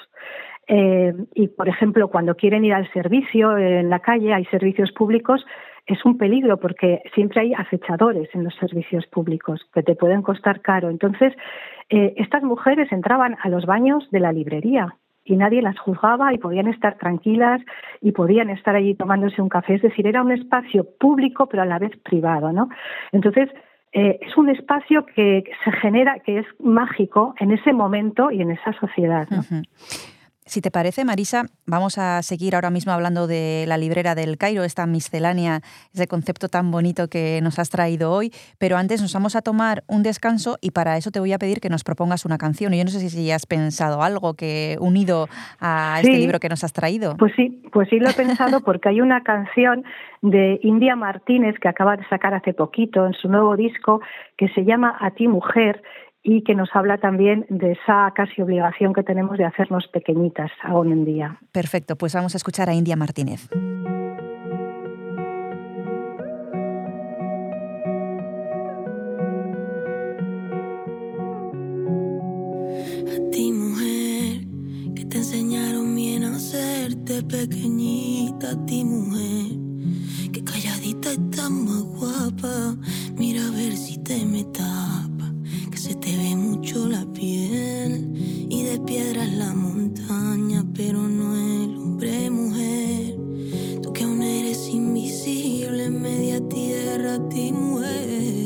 Eh, y, por ejemplo, cuando quieren ir al servicio en la calle, hay servicios públicos, es un peligro porque siempre hay acechadores en los servicios públicos que te pueden costar caro. Entonces, eh, estas mujeres entraban a los baños de la librería y nadie las juzgaba y podían estar tranquilas y podían estar allí tomándose un café. Es decir, era un espacio público pero a la vez privado, ¿no? Entonces, eh, es un espacio que se genera, que es mágico en ese momento y en esa sociedad. ¿no? Si te parece, Marisa, vamos a seguir ahora mismo hablando de la librera del Cairo, esta miscelánea, ese concepto tan bonito que nos has traído hoy, pero antes nos vamos a tomar un descanso y para eso te voy a pedir que nos propongas una canción. Y yo no sé si has pensado algo que unido a este libro que nos has traído. Pues sí, pues sí lo he pensado porque hay una canción de India Martínez que acaba de sacar hace poquito en su nuevo disco que se llama A ti mujer y que nos habla también de esa casi obligación que tenemos de hacernos pequeñitas aún en día. Perfecto, pues vamos a escuchar a India Martínez. A ti mujer, que te enseñaron bien a hacerte pequeñita, a ti mujer, que calladita está más guapa, mira a ver si te metas se te ve mucho la piel y de piedra la montaña, pero no el hombre mujer. Tú que aún eres invisible, media tierra, ti mujer.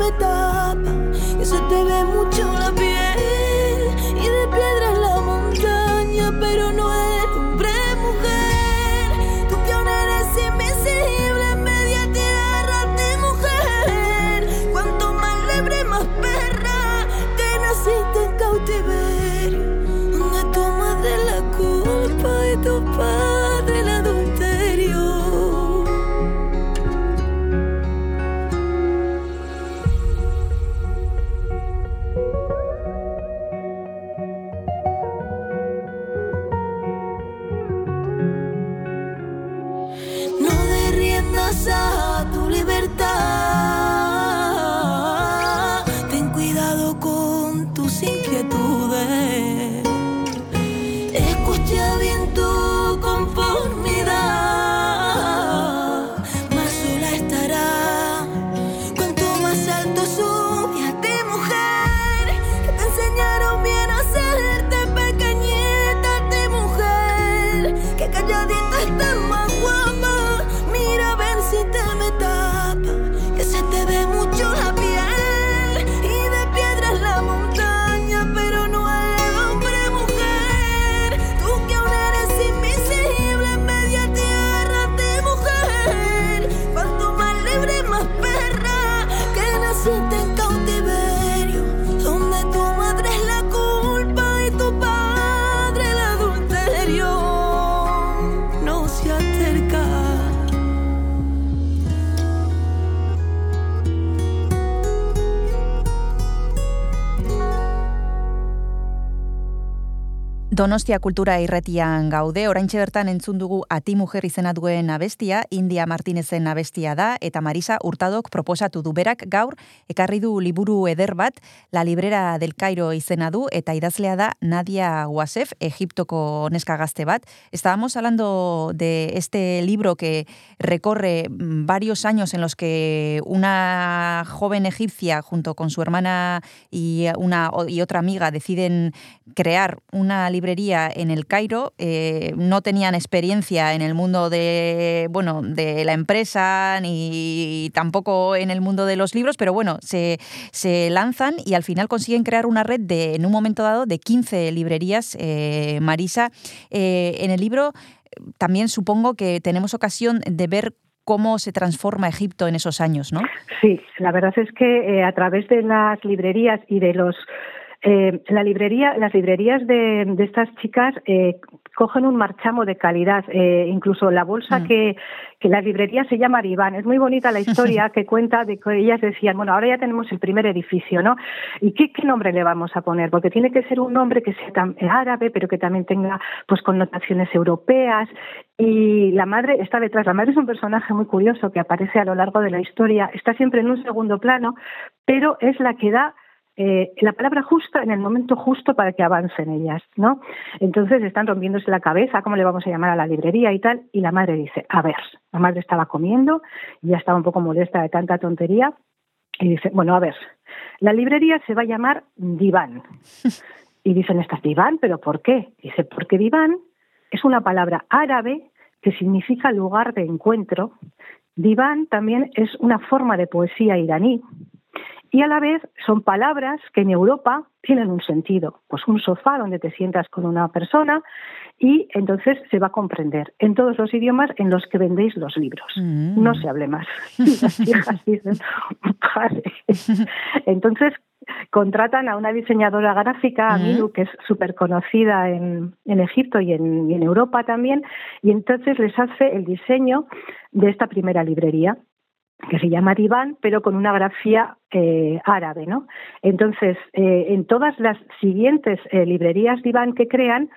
me tapa, te ve mucho la Donostia kultura irretian gaude, oraintxe bertan entzun dugu ati mujer izena duen abestia, India Martinezen abestia da, eta Marisa Hurtadok proposatu du. Berak gaur, ekarri du liburu eder bat, La Librera del Cairo izena du, eta idazlea da Nadia Wasef, Egiptoko neska gazte bat. Estábamos hablando de este libro que recorre varios años en los que una joven egipcia junto con su hermana y, una, y otra amiga deciden crear una en el Cairo, eh, no tenían experiencia en el mundo de, bueno, de la empresa ni tampoco en el mundo de los libros, pero bueno, se, se lanzan y al final consiguen crear una red de, en un momento dado de 15 librerías, eh, Marisa. Eh, en el libro también supongo que tenemos ocasión de ver cómo se transforma Egipto en esos años, ¿no? Sí, la verdad es que a través de las librerías y de los eh, la librería, las librerías de, de estas chicas eh, cogen un marchamo de calidad. Eh, incluso la bolsa mm. que, que la librería se llama Aribán. Es muy bonita la historia que cuenta de que ellas decían, bueno, ahora ya tenemos el primer edificio, ¿no? ¿Y qué, qué nombre le vamos a poner? Porque tiene que ser un nombre que sea árabe, pero que también tenga pues connotaciones europeas. Y la madre está detrás. La madre es un personaje muy curioso que aparece a lo largo de la historia. Está siempre en un segundo plano, pero es la que da eh, la palabra justa en el momento justo para que avancen ellas, ¿no? Entonces están rompiéndose la cabeza, ¿cómo le vamos a llamar a la librería y tal? Y la madre dice, a ver, la madre estaba comiendo, ya estaba un poco molesta de tanta tontería, y dice, bueno, a ver, la librería se va a llamar diván. Y dicen estas diván, pero ¿por qué? Dice, porque diván es una palabra árabe que significa lugar de encuentro. Diván también es una forma de poesía iraní y a la vez son palabras que en Europa tienen un sentido. Pues un sofá donde te sientas con una persona y entonces se va a comprender en todos los idiomas en los que vendéis los libros. Mm. No se hable más. Las hijas dicen, Entonces contratan a una diseñadora gráfica, Amilu, que es súper conocida en, en, Egipto y en, y en Europa también, y entonces les hace el diseño de esta primera librería que se llama Diván, pero con una grafía eh, árabe, ¿no? Entonces, eh, en todas las siguientes eh, librerías Diván que crean,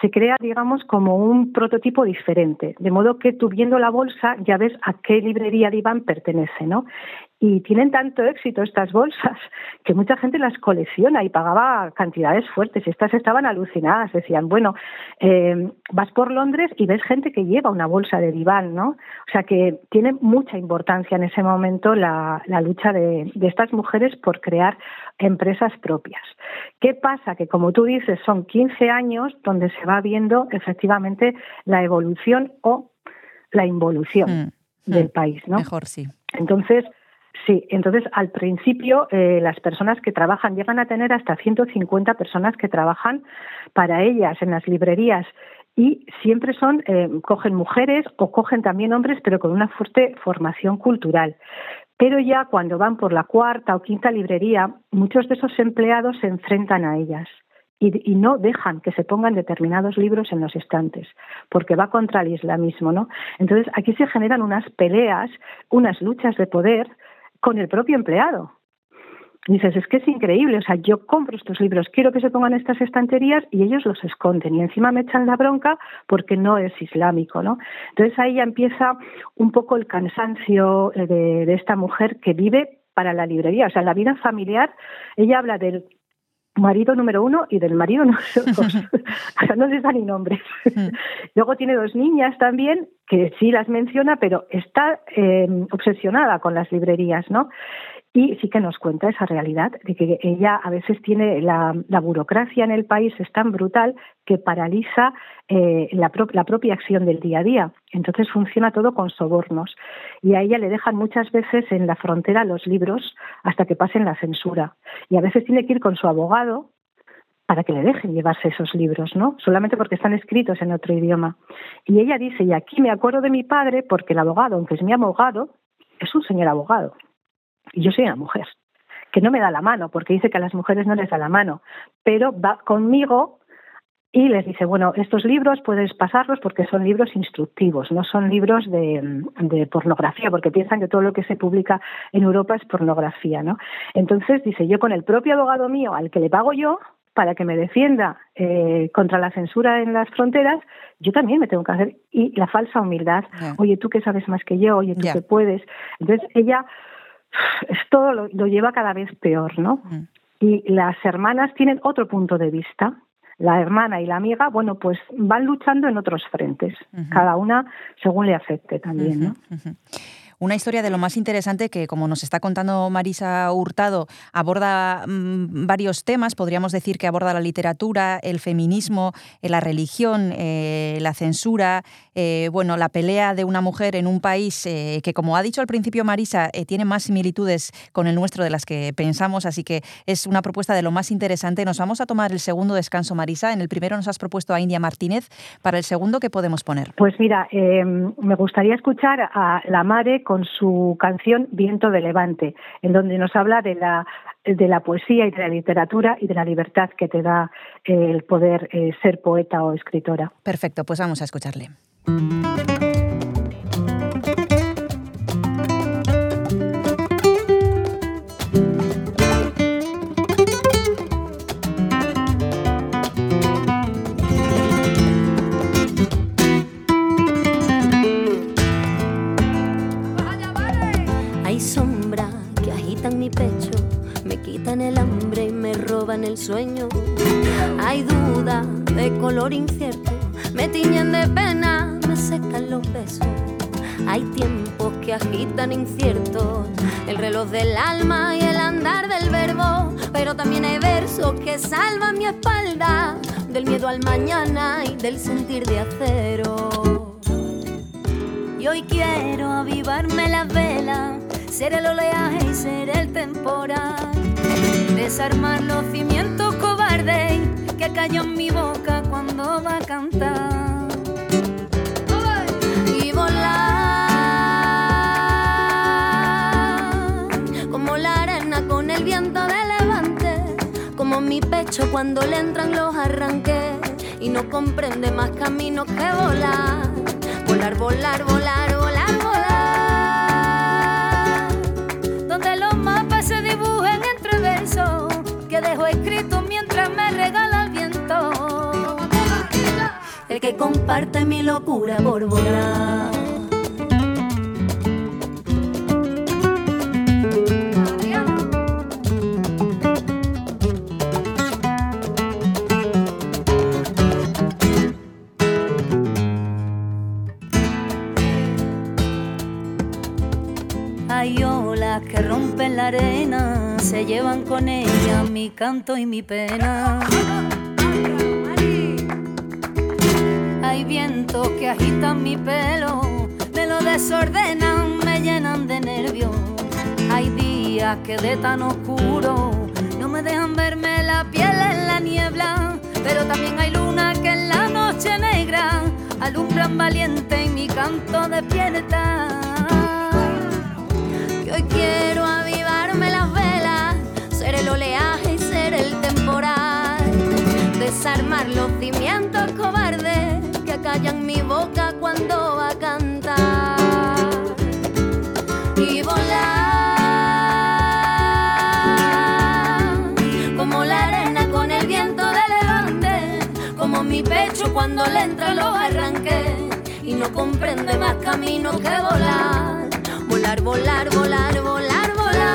se crea, digamos, como un prototipo diferente, de modo que tú viendo la bolsa ya ves a qué librería Diván pertenece, ¿no? Y tienen tanto éxito estas bolsas que mucha gente las colecciona y pagaba cantidades fuertes. Estas estaban alucinadas, decían, bueno, eh, vas por Londres y ves gente que lleva una bolsa de diván, ¿no? O sea que tiene mucha importancia en ese momento la, lucha de, de estas mujeres por crear empresas propias. ¿Qué pasa? Que como tú dices, son 15 años donde se va viendo efectivamente la evolución o la involución mm, del mm. país, ¿no? Mejor sí. Entonces, Sí, entonces al principio eh, las personas que trabajan llegan a tener hasta 150 personas que trabajan para ellas en las librerías y siempre son, eh, cogen mujeres o cogen también hombres, pero con una fuerte formación cultural. Pero ya cuando van por la cuarta o quinta librería, muchos de esos empleados se enfrentan a ellas y, no dejan que se pongan determinados libros en los estantes, porque va contra el islamismo, ¿no? Entonces aquí se generan unas peleas, unas luchas de poder con el propio empleado. dices, es que es increíble, o sea, yo compro estos libros, quiero que se pongan estas estanterías y ellos los esconden y encima me echan la bronca porque no es islámico, ¿no? Entonces ahí ya empieza un poco el cansancio de, de esta mujer que vive para la librería, o sea, la vida familiar, ella habla del marido número uno y del marido número dos. o sea, no les da ni nombre. Hmm. Luego tiene dos niñas también, que sí las menciona, pero está eh, obsesionada con las librerías, ¿no? Y sí que nos cuenta esa realidad de que ella a veces tiene la, burocracia en el país es tan brutal que paraliza eh, la, propia acción del día a día. Entonces funciona todo con sobornos. Y a ella le dejan muchas veces en la frontera los libros hasta que pasen la censura. Y a veces tiene que ir con su abogado para que le dejen llevarse esos libros, ¿no? Solamente porque están escritos en otro idioma. Y ella dice, y aquí me acuerdo de mi padre porque el abogado, aunque es mi abogado, es un señor abogado y yo soy una mujer, que no me da la mano, porque dice que a las mujeres no les da la mano, pero va conmigo y les dice, bueno, estos libros puedes pasarlos porque son libros instructivos, no son libros de, de, pornografía, porque piensan que todo lo que se publica en Europa es pornografía, ¿no? Entonces dice, yo con el propio abogado mío, al que le pago yo, para que me defienda eh, contra la censura en las fronteras, yo también me tengo que hacer. Y la falsa humildad, oye, tú que sabes más que yo, oye, tú que puedes. Entonces ella esto lo, lo lleva cada vez peor, ¿no? Mm. Y las hermanas tienen otro punto de vista. La hermana y la amiga, bueno, pues van luchando en otros frentes, cada una según le afecte también, ¿no? Una historia de lo más interesante que, como nos está contando Marisa Hurtado, aborda mm, varios temas. Podríamos decir que aborda la literatura, el feminismo, eh, la religión, eh, la censura, eh, bueno, la pelea de una mujer en un país que, como ha dicho al principio Marisa, tiene más similitudes con el nuestro de las que pensamos. Así que es una propuesta de lo más interesante. Nos vamos a tomar el segundo descanso, Marisa. En el primero nos has propuesto a India Martínez. Para el segundo, ¿qué podemos poner? Pues mira, me gustaría escuchar a la madre su canción Viento de Levante, en donde nos habla de la, de la poesía y de la literatura y de la libertad que te da el poder eh, ser poeta o escritora. Perfecto, pues vamos a escucharle. Del alma y el andar del verbo, pero también hay versos que salvan mi espalda del miedo al mañana y del sentir de acero. Y hoy quiero avivarme las velas, ser el oleaje y ser el temporal desarmar los cimientos cobardes que cayó en mi boca cuando va a cantar. Mi pecho cuando le entran los arranques y no comprende más caminos que volar, volar, volar, volar. volar que dejo escrito mientras me regala el viento. El que comparte mi locura por volar. Rompen la arena se llevan con ella mi canto y mi pena. Hay vientos que agitan mi pelo, me lo desordenan, me llenan de nervios. Hay días que de tan oscuro no me dejan verme la piel en la niebla, pero también hay luna que en la noche negra alumbran valiente y mi canto despierta. Quiero avivarme las velas el oleaje y ser el temporal. Desarmar los cimientos cobardes que callan mi boca cuando va a cantar. Y volar como la arena con el viento de levante, como mi pecho cuando le entra los arranques. Y no comprende más camino que volar, volar, volar, volar, volar,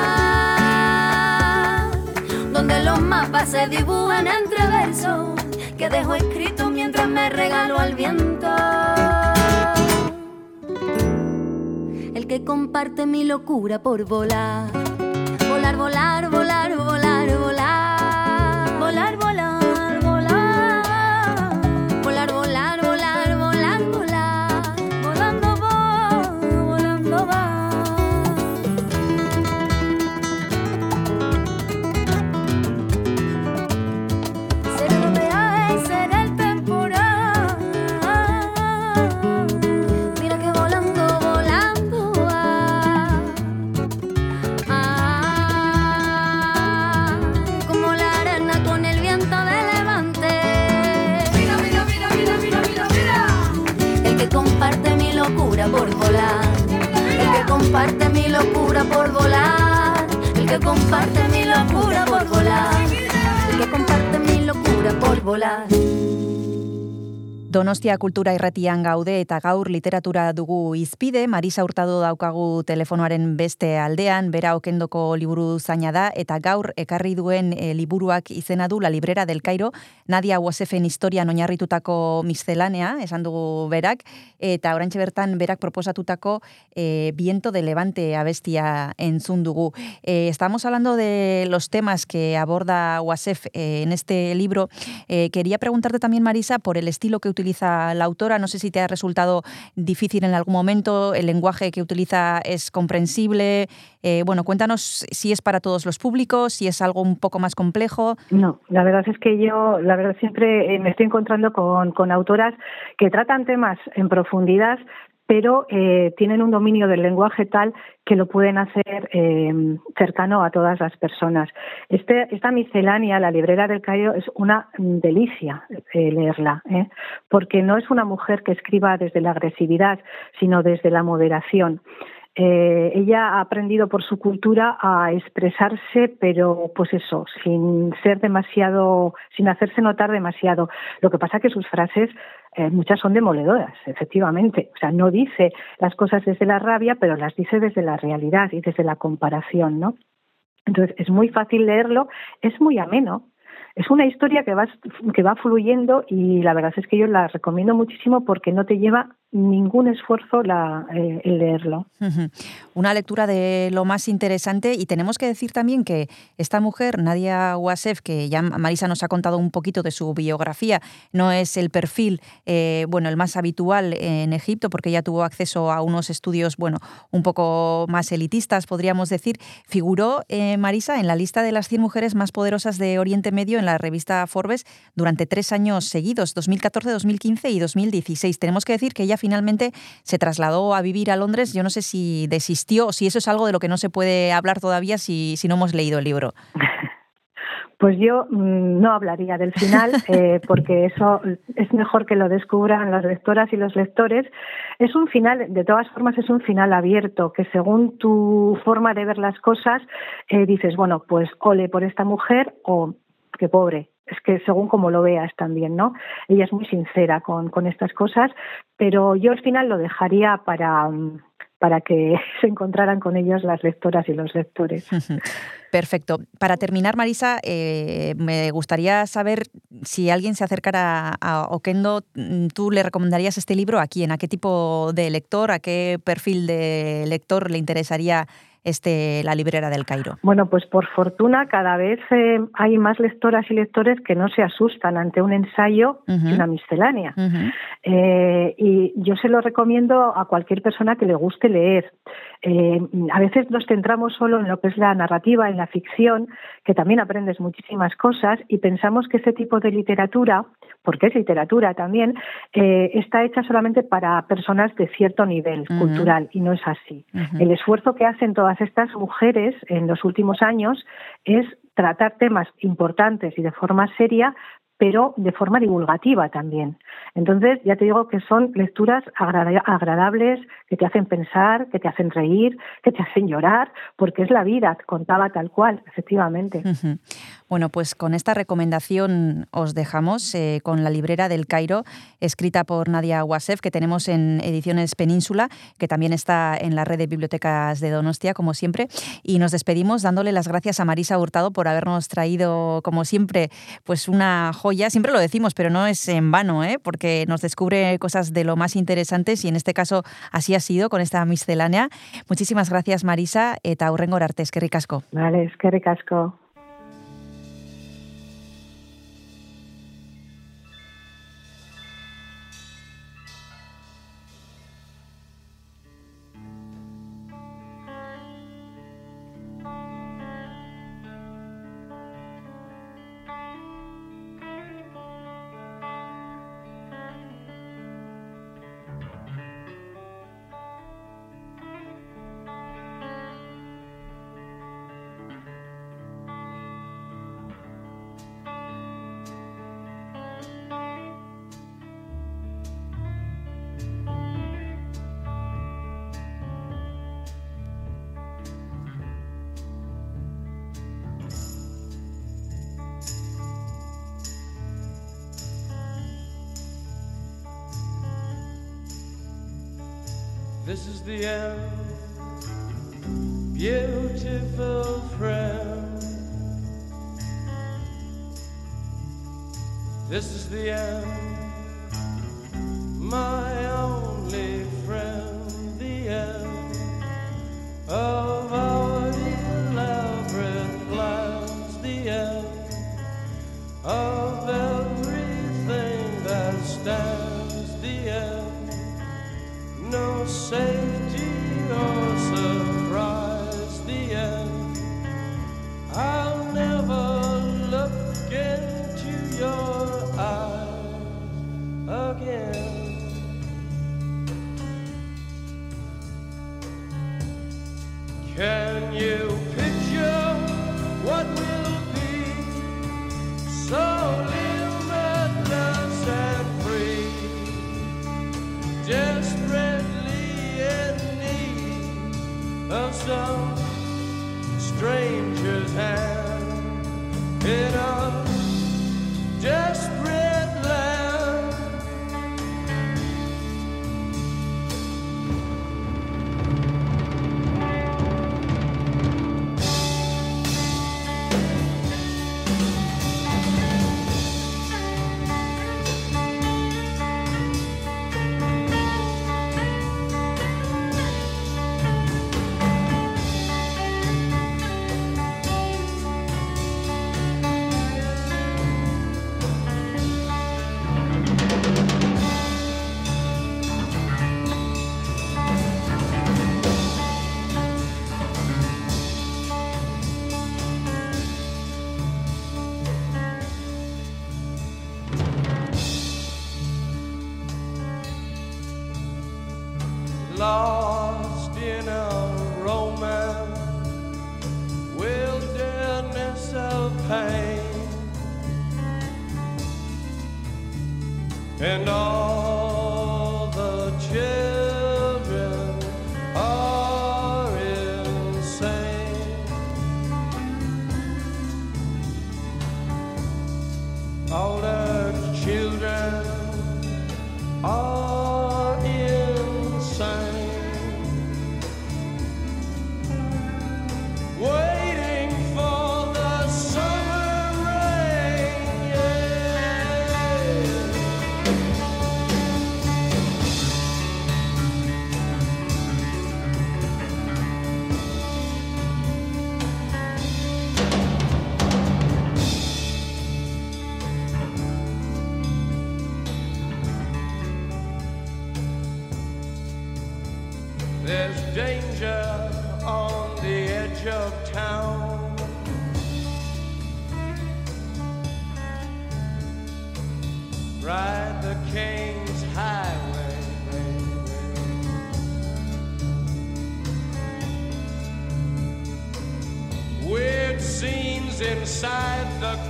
donde los mapas se dibujan entre versos que dejo escrito mientras me regalo al viento. El que comparte mi locura por volar, volar, volar, volar, volar, Donostia Kultura Irratian gaude eta gaur literatura dugu izpide, Marisa Hurtado daukagu telefonoaren beste aldean, bera okendoko liburu zaina da, eta gaur ekarri duen e, liburuak izena du La Librera del Cairo, Nadia Wasefen historian oinarritutako miscelanea, esan dugu berak, eta orantxe bertan berak proposatutako e, Viento de Levante abestia entzun dugu. Eh, estamos hablando de los temas que aborda Wasef en este libro. Quería preguntarte también, Marisa, por el estilo que utiliza la autora. No sé si te ha resultado difícil en algún momento, el lenguaje que utiliza es comprensible. Eh, bueno, cuéntanos si es para todos los públicos, si es algo un poco más complejo. No, la verdad es que yo, la verdad siempre eh, me estoy encontrando con, con autoras que tratan temas en profundidad, pero eh, tienen un dominio del lenguaje tal que lo pueden hacer eh, cercano a todas las personas. Este, esta miscelánea, la librera del Cairo, es una delicia eh, leerla, porque no es una mujer que escriba desde la agresividad, sino desde la moderación. Eh, ella ha aprendido por su cultura a expresarse, pero pues eso, sin ser demasiado, sin hacerse notar demasiado. Lo que pasa que sus frases eh, muchas son demoledoras, efectivamente. O sea, no dice las cosas desde la rabia, pero las dice desde la realidad y desde la comparación, ¿no? Entonces es muy fácil leerlo, es muy ameno. Es una historia que va, que va fluyendo y la verdad es que yo la recomiendo muchísimo porque no te lleva ningún esfuerzo la, eh, el leerlo. Una lectura de lo más interesante y tenemos que decir también que esta mujer, Nadia Wasef, que ya Marisa nos ha contado un poquito de su biografía, no es el perfil, eh, bueno, el más habitual en Egipto porque ella tuvo acceso a unos estudios, bueno, un poco más elitistas, podríamos decir. Figuró, eh, Marisa, en la lista de las 100 mujeres más poderosas de Oriente Medio en la revista Forbes durante tres años seguidos, 2014, 2015 y 2016. Tenemos que decir que ella finalmente se trasladó a vivir a Londres. Yo no sé si desistió o si eso es algo de lo que no se puede hablar todavía si, si no hemos leído el libro. Pues yo mmm, no hablaría del final, eh, porque eso es mejor que lo descubran las lectoras y los lectores. Es un final, de todas formas, es un final abierto, que según tu forma de ver las cosas, eh, dices, bueno, pues ole por esta mujer o qué pobre. Es que según como lo veas también, ¿no? Ella es muy sincera con, con estas cosas, pero yo al final lo dejaría para, para que se encontraran con ellos las lectoras y los lectores. Perfecto. Para terminar, Marisa, eh, me gustaría saber si alguien se acercara a Oquendo, ¿tú le recomendarías este libro a quién? ¿A qué tipo de lector? ¿A qué perfil de lector le interesaría este, La librera del Cairo? Bueno, pues por fortuna cada vez eh, hay más lectoras y lectores que no se asustan ante un ensayo uh -huh. y una miscelánea. Uh -huh. eh, y yo se lo recomiendo a cualquier persona que le guste leer. Eh, a veces nos centramos solo en lo que es la narrativa, en la ficción, que también aprendes muchísimas cosas y pensamos que ese tipo de literatura, porque es literatura también, eh, está hecha solamente para personas de cierto nivel uh -huh. cultural y no es así. Uh -huh. El esfuerzo que hacen todas estas mujeres en los últimos años es tratar temas importantes y de forma seria pero de forma divulgativa también. Entonces, ya te digo que son lecturas agradables, que te hacen pensar, que te hacen reír, que te hacen llorar, porque es la vida, contaba tal cual, efectivamente. Bueno, pues con esta recomendación os dejamos eh, con la librera del Cairo, escrita por Nadia Wasef, que tenemos en Ediciones Península, que también está en la red de bibliotecas de Donostia, como siempre. Y nos despedimos dándole las gracias a Marisa Hurtado por habernos traído, como siempre, pues una joya. Siempre lo decimos, pero no es en vano, ¿eh? porque nos descubre cosas de lo más interesantes y en este caso así ha sido con esta miscelánea. Muchísimas gracias, Marisa, eta hurrengo arte, que ricasco. Vale, es que in a romance, wilderness of pain, and all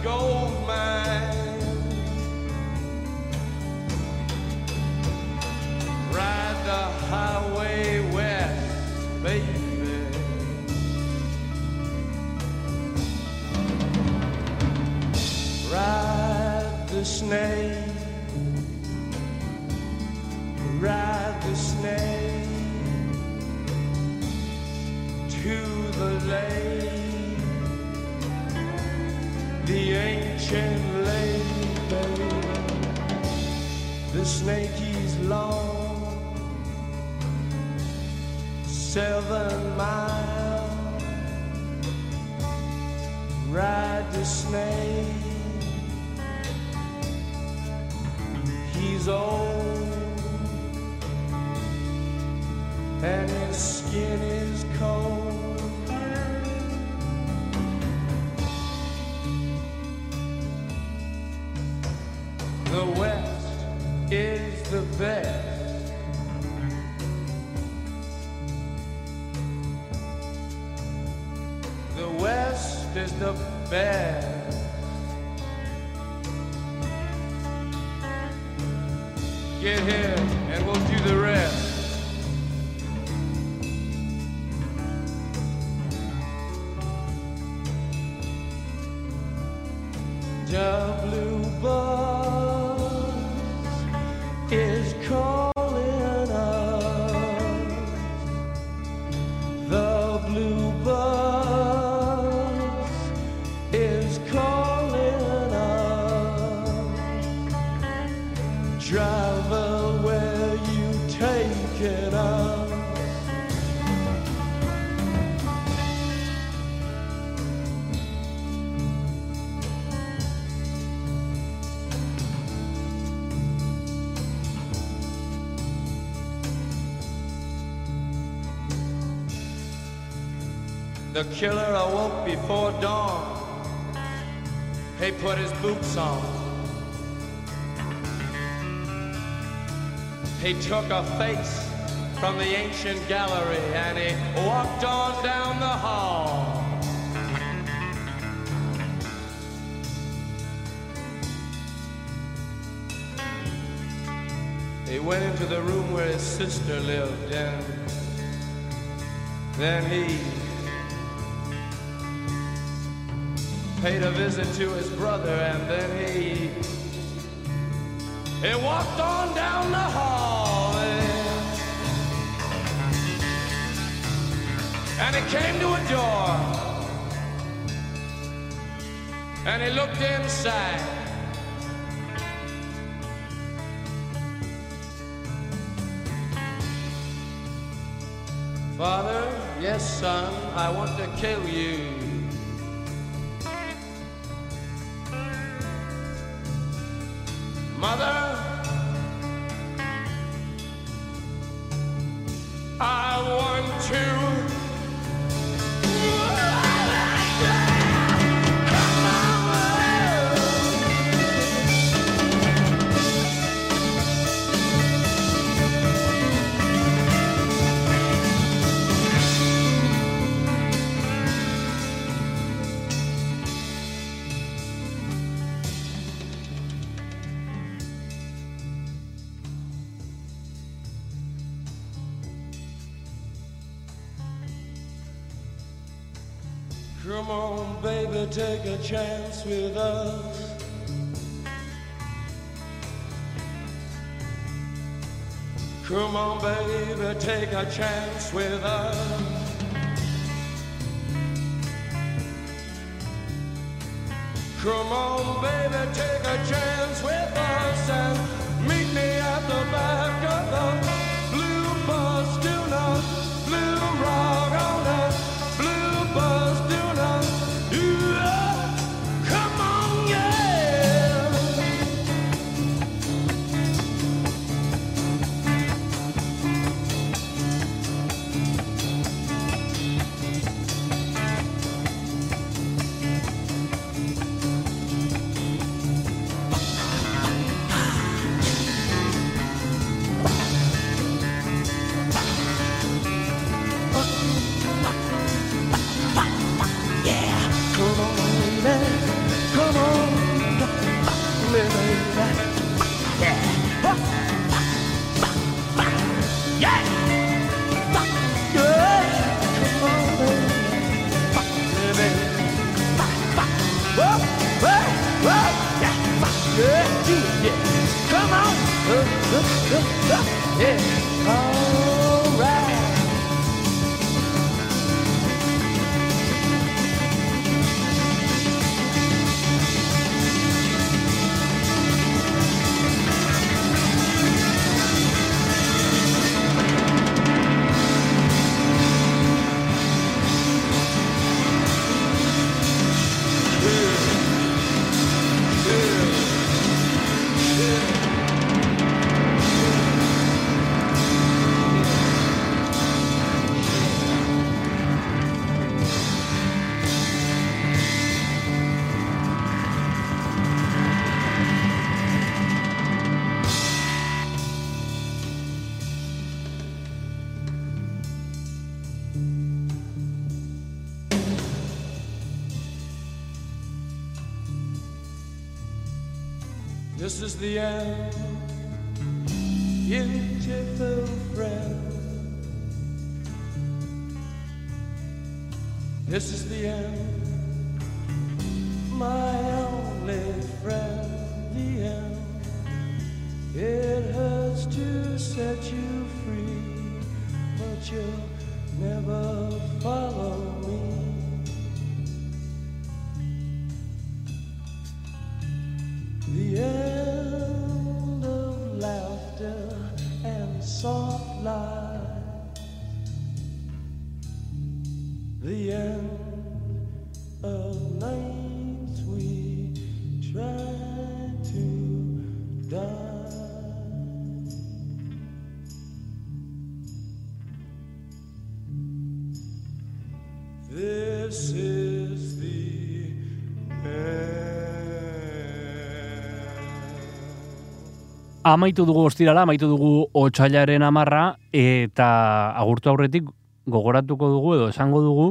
go long, seven miles. Ride the snake. He's old, and his skin killer awoke before dawn. He put his boots on. He took a face from the ancient gallery and he walked on down the hall. He went into the room where his sister lived and then he paid a visit to his brother and then he he walked on down the hall and he came to a door. And he looked inside. Father, yes son, I want to kill you This is the end, beautiful friend. This is the end, my only friend. The end. It hurts to set you free, but you'll never follow Amaitu dugu ostirala, amaitu dugu otxailaren amarra, eta agurtu aurretik gogoratuko dugu edo esango dugu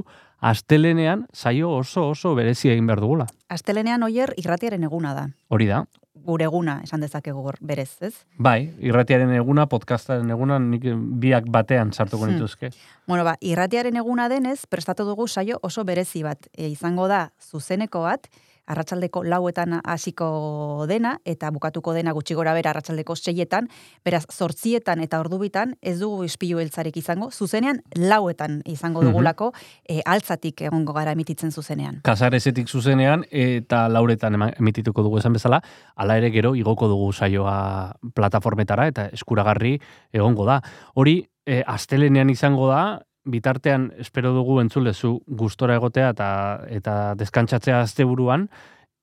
astelenean saio oso oso berezi egin behar dugula. Astelenean oier irratiaren eguna da. Hori da. Gure eguna, esan dezakegu gor- berez, ez? Bai, irratiaren eguna, podcastaren eguna, nik biak batean sartuko Hmm. nituzke. Bueno, ba, irratiaren eguna denez, prestatu dugu saio oso berezi bat. E, izango da, zuzeneko bat, arratsaldeko lauetan hasiko dena, eta bukatuko dena gutxi gora bera arratsaldeko seietan, beraz, zortzietan eta ordubitan, ez dugu ispilu eltzarek izango, zuzenean lauetan izango Mhm. dugulako, e, altzatik egongo gara emititzen zuzenean. Kasarezetik zuzenean eta lauretan emitituko dugu esan bezala, hala ere gero igoko dugu saioa plataformetara eta eskuragarri egongo da. Hori, e, astelenean izango da, bitartean espero dugu entzulezu gustora egotea eta eta deskantsatzea asteburuan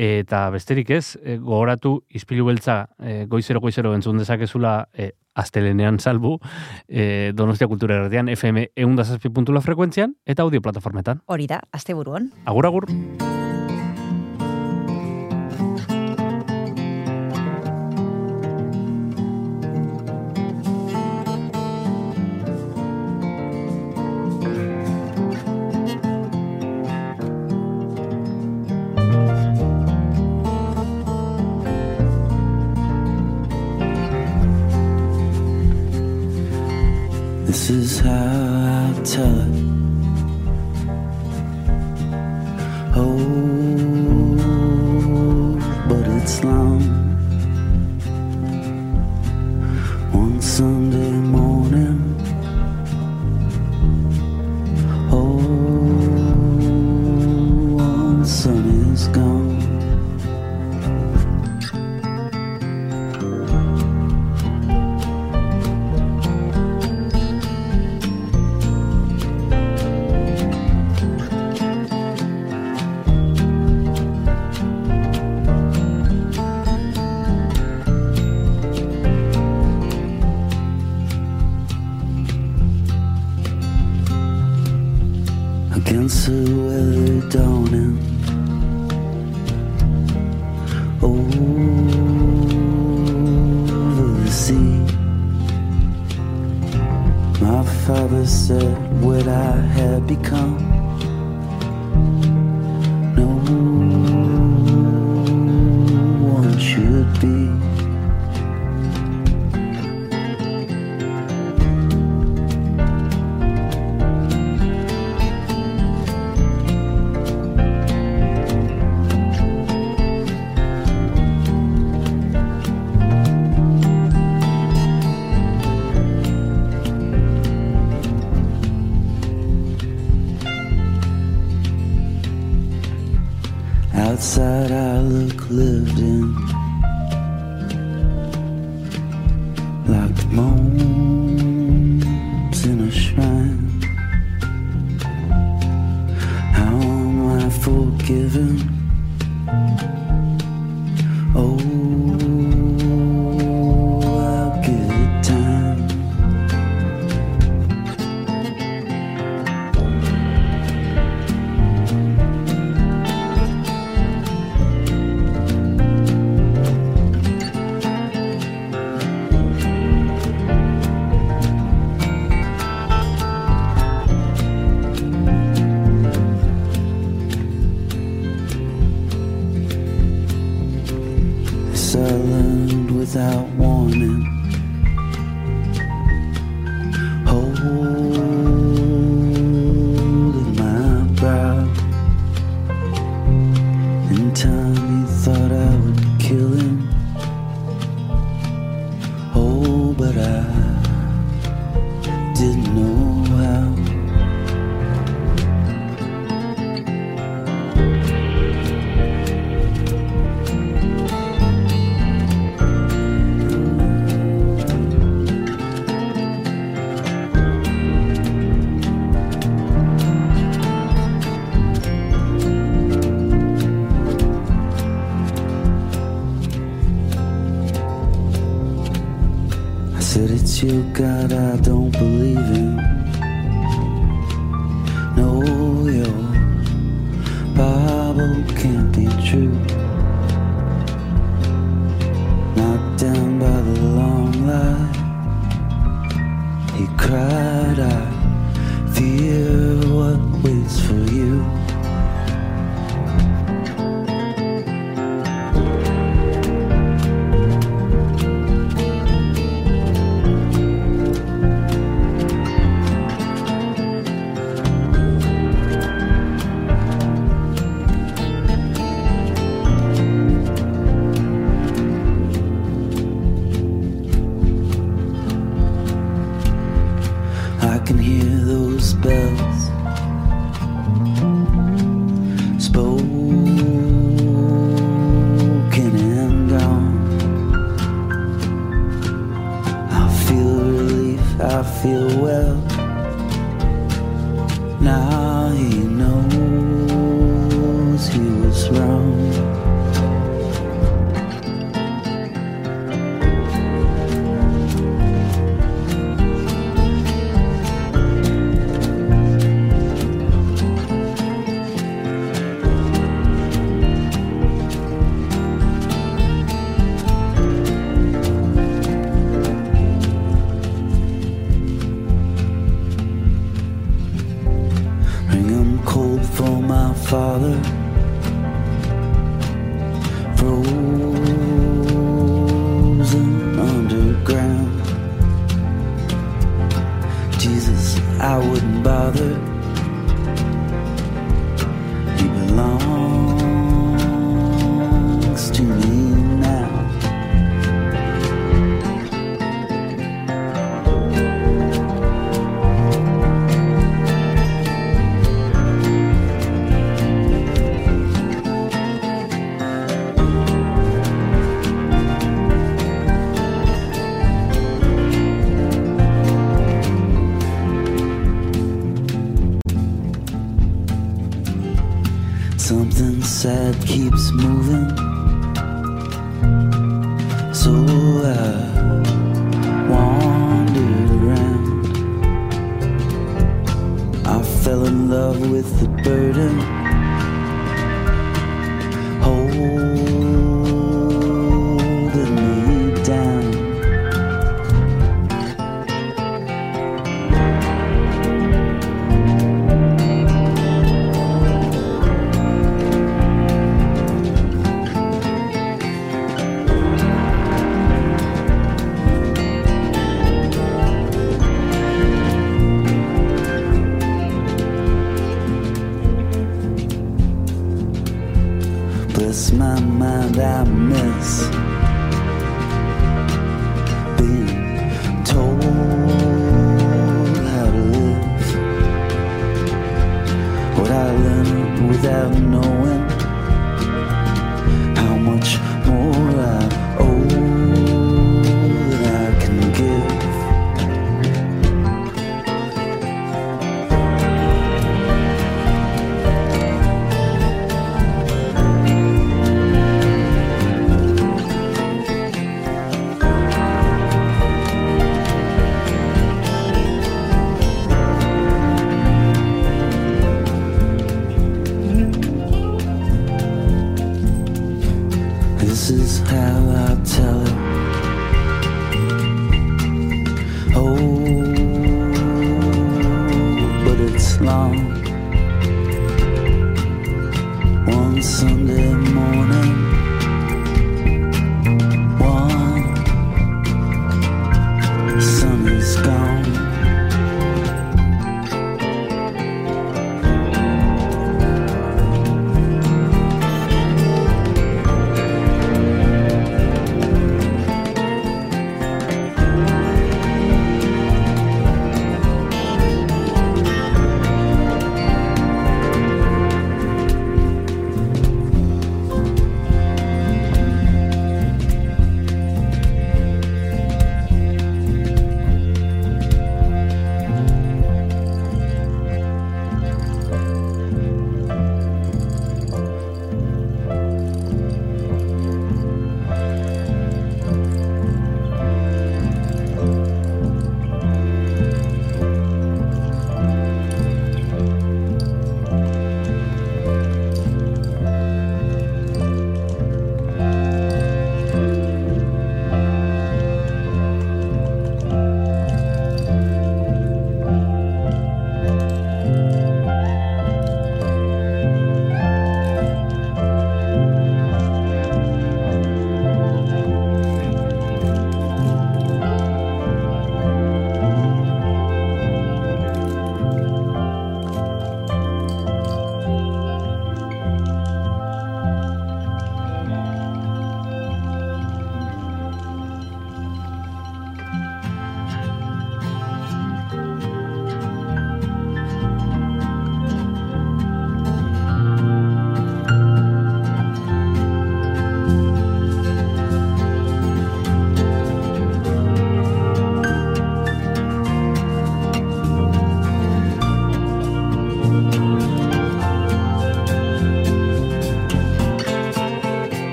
eta besterik ez, e, gogoratu ispilu beltza e, goizero goizero entzun dezakezula e, astelenean salbu e, Donostia Kultura Erdian FM eundazazpi puntula frekuentzian eta audio plataformetan. Hori da, asteburuan. Agur, agur.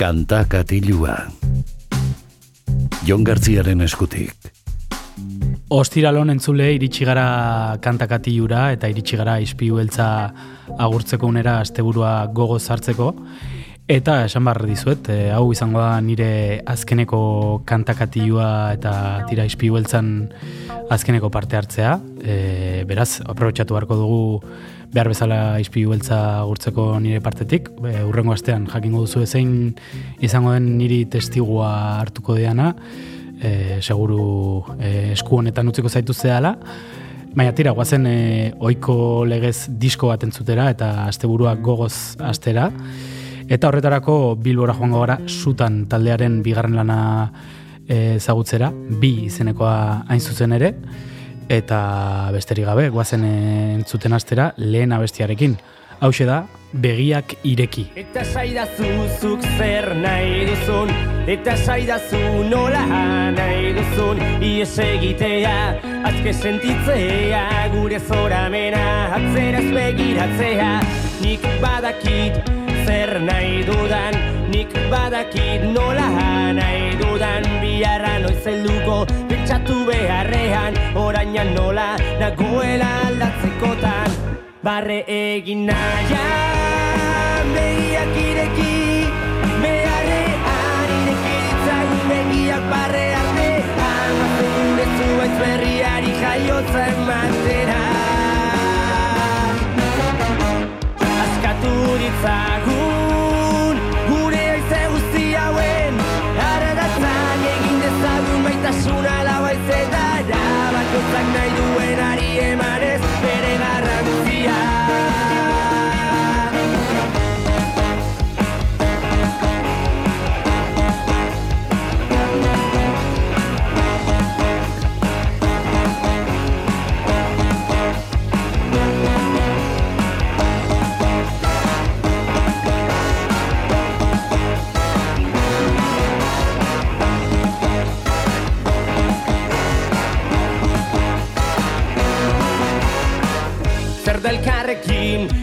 Kanta katilua. Jon Gartziaren eskutik. Ostiralon entzule iritsi gara kantakatiura eta iritsi gara ispiu beltza agurtzeko unera asteburua gogoz hartzeko. Eta esan barra dizuet, e, hau izango da nire azkeneko kantakatiua eta tira ispiu beltzan azkeneko parte hartzea. E, beraz, aprobetsatu beharko dugu behar bezala ispiu beltza agurtzeko nire partetik. Urrengo astean jakingo duzu ezein izango den niri testigua hartuko deana e, seguru e, esku honetan utziko zaitu zehala. Baina tira, guazen e, oiko legez disko bat entzutera eta asteburuak gogoz astera. Eta horretarako Bilbora joango gara sutan taldearen bigarren lana e, zagutzera, bi izenekoa hain zuzen ere. Eta besterik gabe, guazen entzuten astera lehen abestiarekin. Hau da, begiak ireki. Eta saidazu zuk zer nahi duzun? Eta saidazu nola nahi duzun? Ies egitea, azke sentitzea Gure zoramena, atzeraz begiratzea. Nik badakit zer nahi dudan Nik badakit nola nahi dudan. Biarra noiz helduko pentsatu beharrean Orainan nola nagoela aldatzekotan Barre egin nahian begiak ireki Beharrean ireki ditzagun begiak barre artean Mazen gure zuaitz berriari jaiotza ematera. Askatu ditzagun gure aize guzti hauen. Aradatzan egin dezagun baitasuna labaizetara Bakotzak nahi duen ari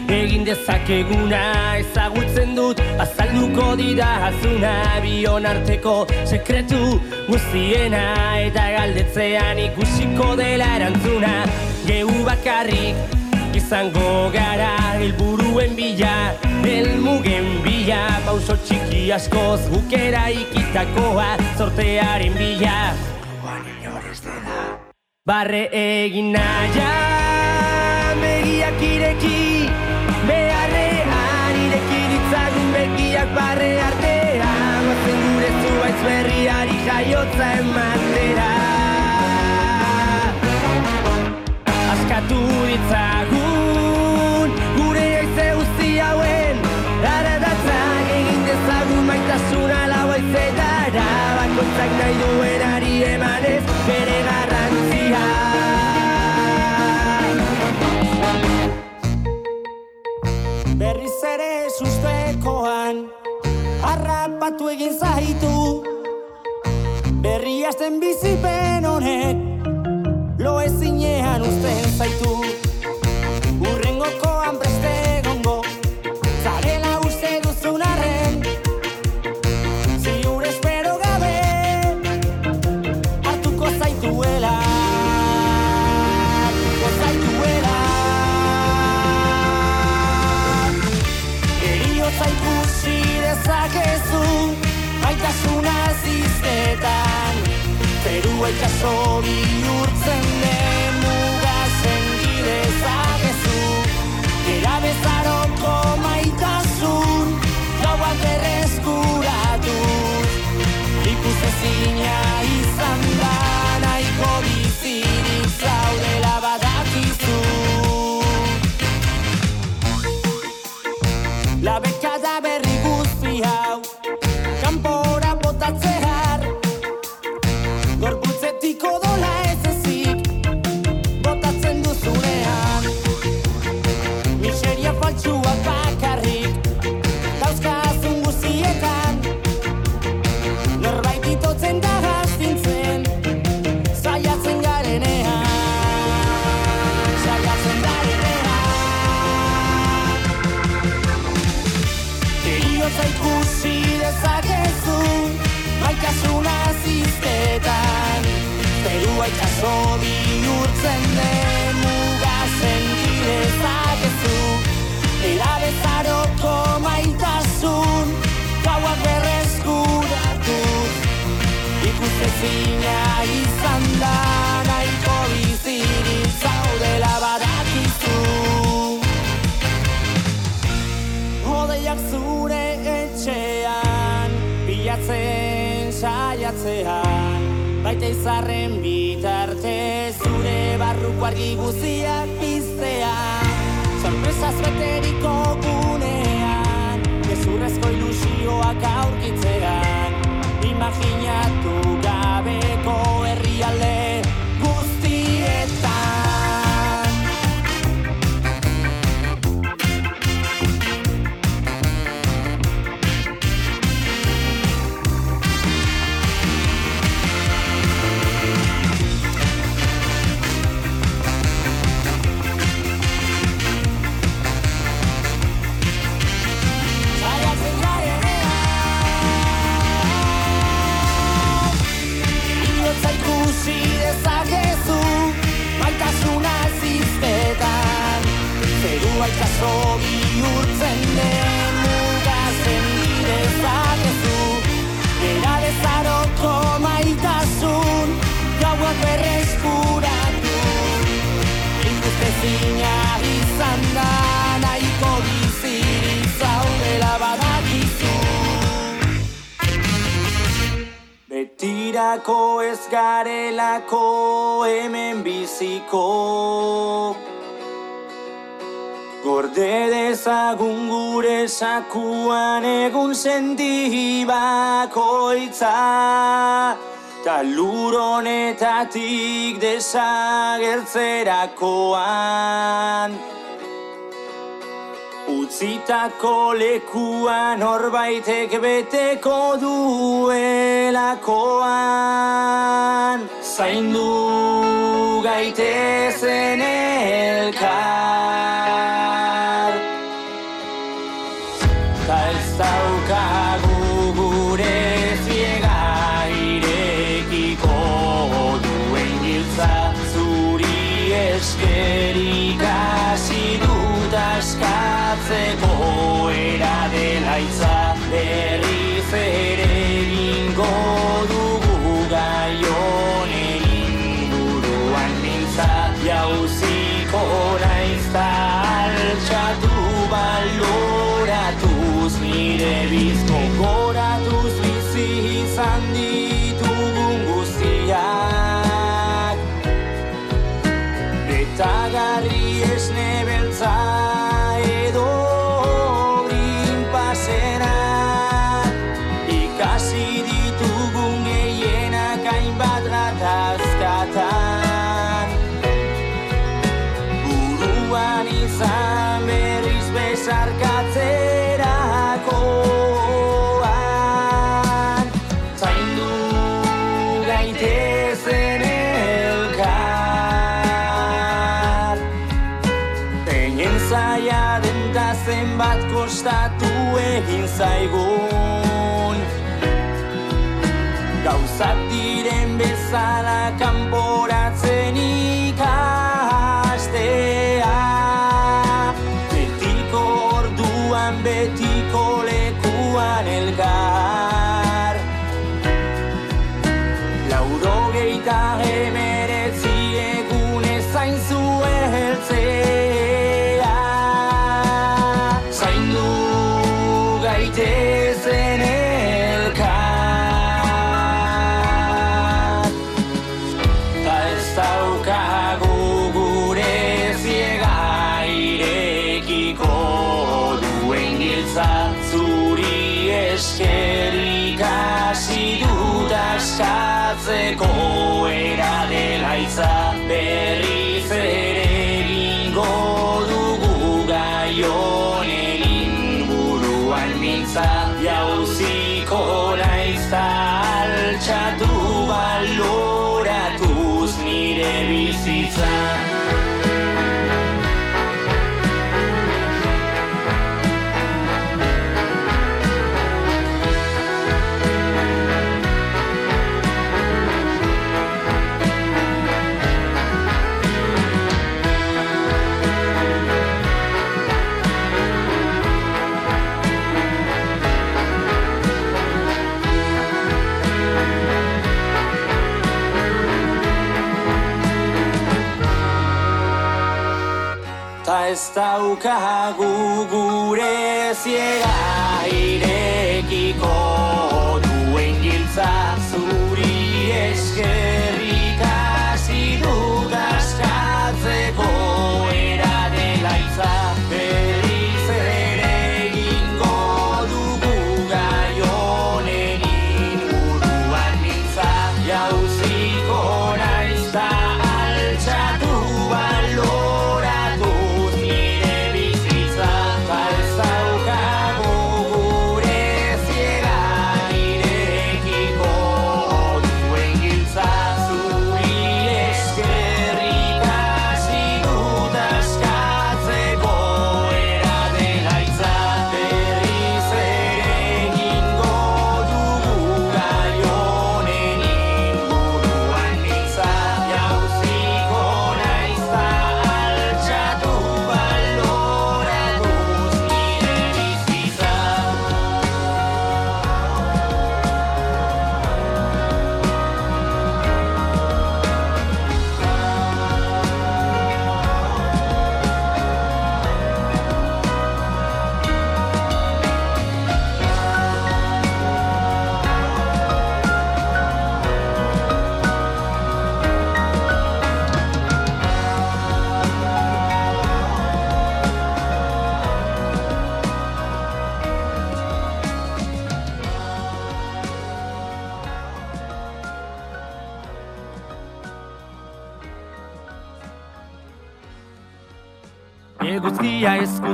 egin dezakeguna ezagutzen dut azalduko didazuna bion arteko sekretu guztiena eta galdetzean ikusiko dela erantzuna. Geu bakarrik izango gara helburuen bila helmugen bila pauso txiki askoz gukera ikitakoa sortearen bila. Barre egin nahian begiak ireki ematera Askatu ditzagun gure aize guzti hauen Aradatzak egin dezagun maitasuna lau aizetara Bakoitzak nahi emanez bere Berriz ere sustekoan Arrapatu egin zaitu Berri hasten bizipen honek Lo ezinean uzten zaitu Zerua ikaso Hotza ikusi dezakezu Maitasuna zizketan Zerua itxaso bihurtzen den Muga senti dezakezu. Era bezaroko maitasun Gauak berrezkuratu Ikustezina izan da Naiko bizirik zaudela badakizu. Hodeiak zu Bilatzen saiatzean Baita izarren bitarte Zure barruko argi guziak piztean Sorpresaz beteriko gunean Gezurrezko ilusioak aurkitzean Imaginatu gabeko herrialde Ikustezina izan da nahiko bizirik zaudela badakizu Betirako ez garelako hemen biziko. Gorde dezagun gure sakuan egun sendi bakoitza Ta lur honetatik desagertzerakoan. Utzitako lekuan horbaitek beteko duelakoan. Zaindu gaitezen elkar. Ta ez daukagu daukagu gure ziega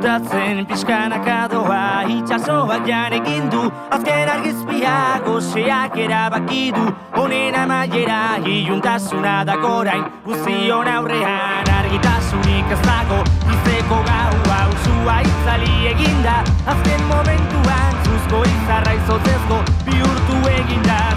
Eskutatzen pixkanaka doa Itxasoak jan egin du. Azken argizpia goxeak erabaki du. Honen amaiera iluntasuna da gorain Guzion aurrean argitasunik ez dago. Izeko gaua usua itzali eginda Azken momentuan zuzko izarra izotzezko Bihurtu eginda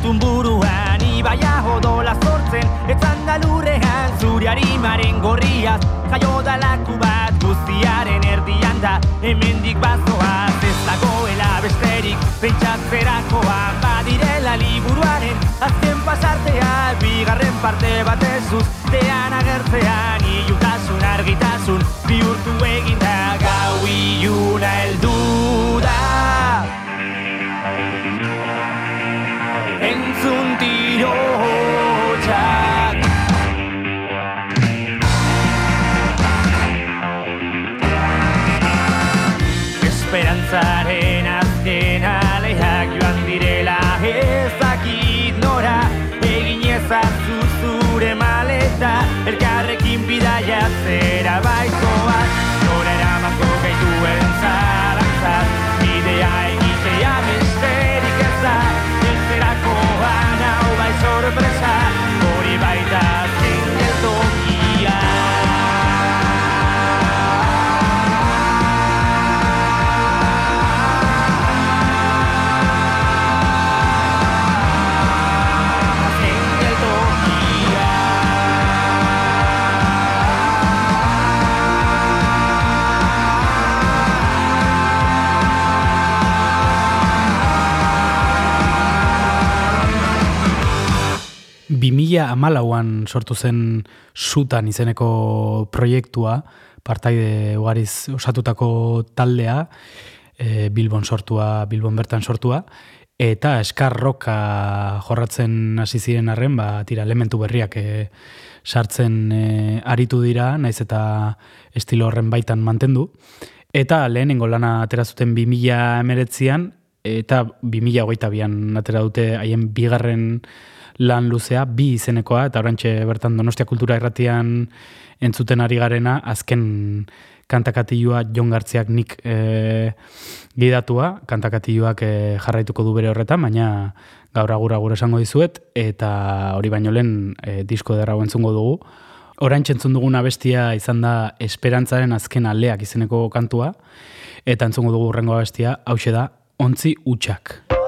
jozintun buruan Ibaia jodola zortzen etzan da lurrean Zure harimaren gorriaz jaio dalaku bat guztiaren erdian da Hemendik bazoaz ez dagoela besterik. Pentsatzerakoan badirela liburuaren Azken pasartea bigarren parte bat ezuz Tean agertzean ilutasun argitasun bihurtu eginda gau iluna heldu elkarrekin bidaia 2000 amalauan sortu zen sutan izeneko proiektua, partaide ugariz osatutako taldea, e, Bilbon sortua, Bilbon bertan sortua, eta eskarroka jorratzen hasi ziren arren, ba, tira, elementu berriak e, sartzen e, aritu dira, naiz eta estilo horren baitan mantendu. Eta lehenengo lana atera zuten 2000 emeretzian, eta 2008an atera dute haien bigarren lan luzea, bi izenekoa, eta orantxe bertan Donostia Kultura Erratian entzuten ari garena, azken kantakatilua Jon Gartziak nik e, gidatua, kantakatilluak e, jarraituko du bere horretan, baina gaur agur agur esango dizuet, eta hori baino lehen e, disko derra entzungo dugu. Orain entzun duguna bestia izan da esperantzaren azken aleak izeneko kantua, eta entzungo dugu urrengo bestia, hau da, ontzi utxak.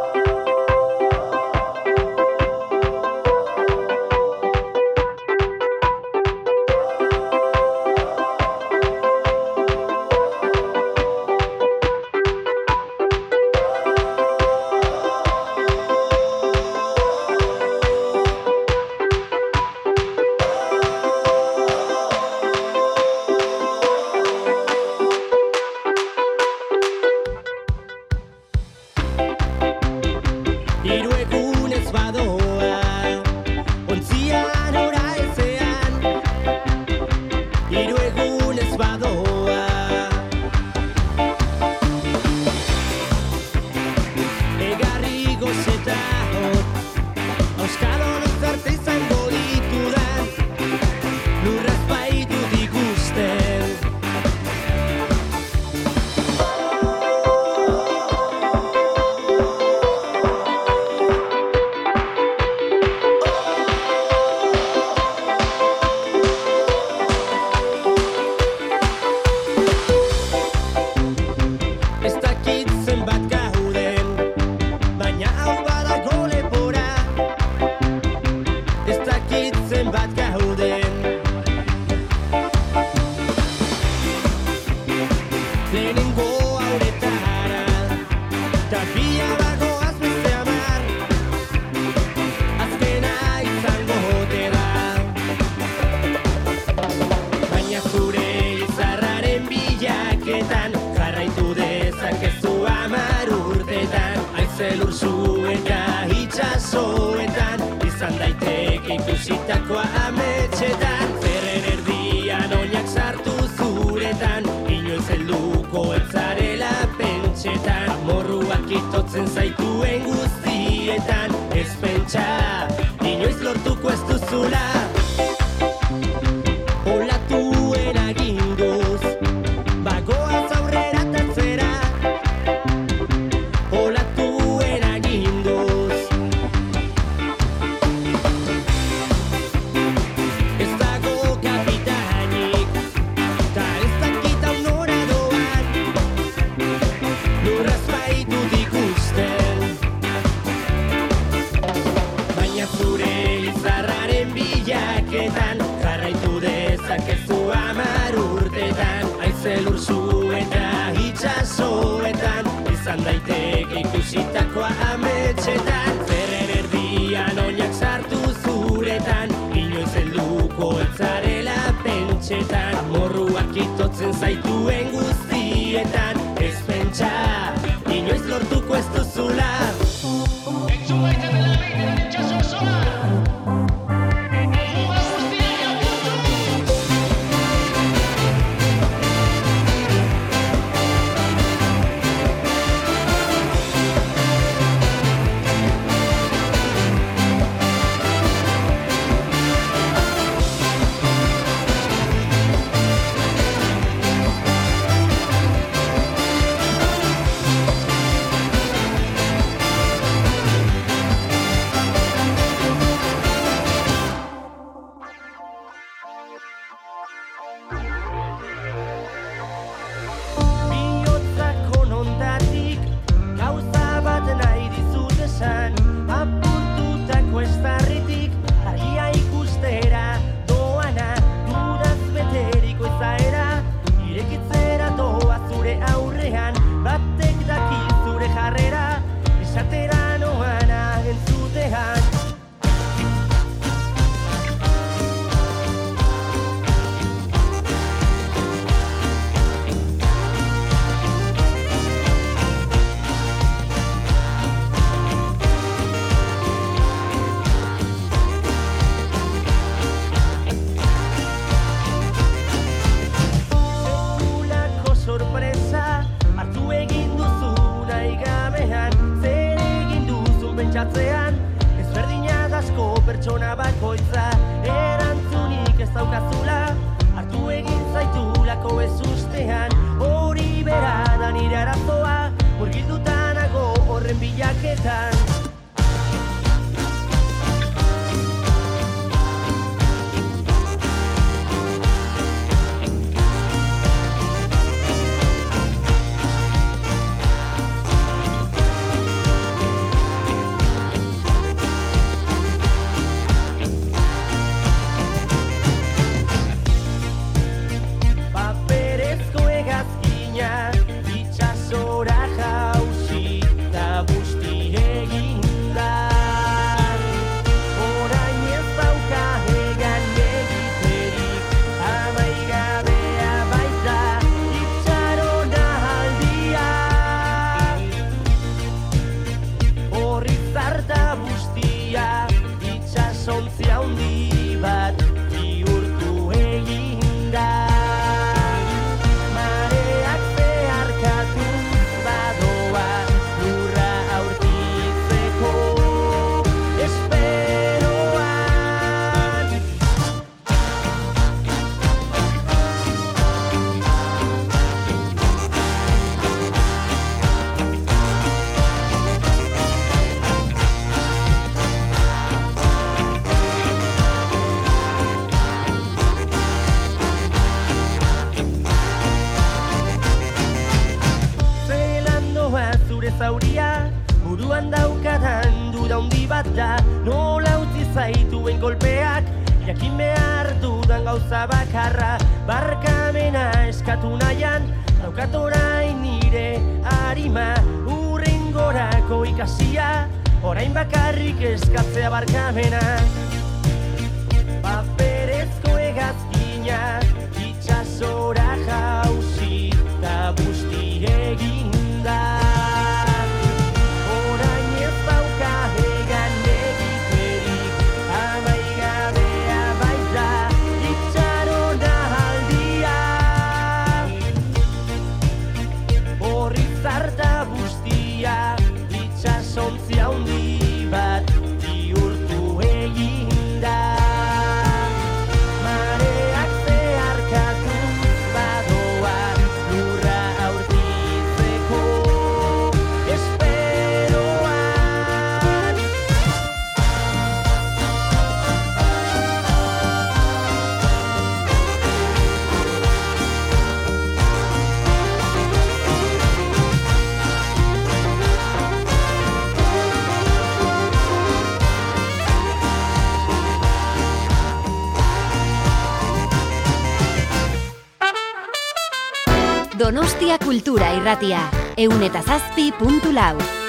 Donostia Kultura Irratia. Eun eta zazpi puntu lau.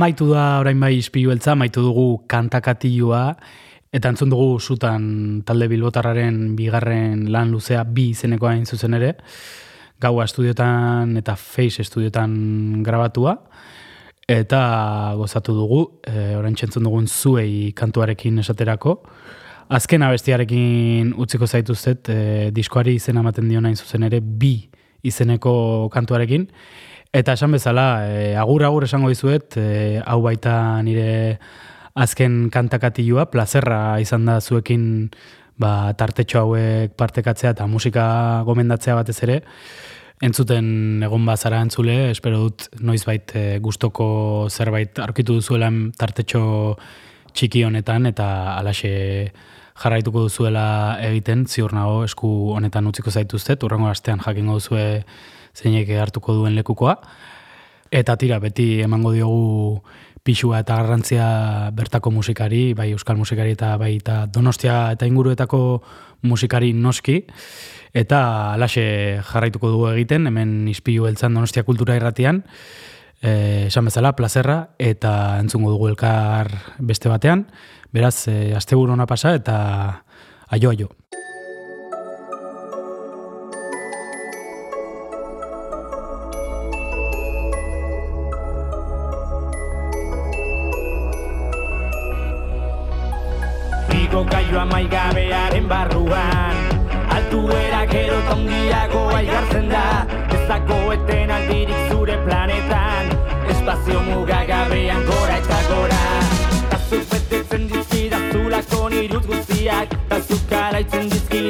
Amaitu da orain bai ispilu beltza, amaitu dugu kantakatilua, eta entzun dugu zutan talde bilbotarraren bigarren lan luzea bi izeneko hain zuzen ere, gaua estudiotan eta face estudiotan grabatua, eta gozatu dugu, e, orain txentzun dugun zuei kantuarekin esaterako, Azken abestiarekin utziko zaituztet, e, diskoari izena ematen dio nain zuzen ere bi izeneko kantuarekin, Eta esan bezala, e, agur agur esango dizuet, e, hau baita nire azken kantakatilua, plazerra izan da zuekin ba, tartetxo hauek partekatzea eta musika gomendatzea batez ere. Entzuten egon bazara entzule, espero dut noizbait e, gustoko zerbait aurkitu duzuela tartetxo txiki honetan eta alaxe jarraituko duzuela egiten, ziur nago esku honetan utziko zaituztet, urrengo astean jakingo duzue zeinek hartuko duen lekukoa. Eta tira, beti emango diogu pixua eta garrantzia bertako musikari, bai euskal musikari eta bai eta donostia eta inguruetako musikari noski. Eta alaxe jarraituko dugu egiten, hemen izpilu beltzan donostia kultura irratian, e, esan bezala, plazerra, eta entzungo dugu elkar beste batean. Beraz, e, asteburu ona pasa eta aio aio.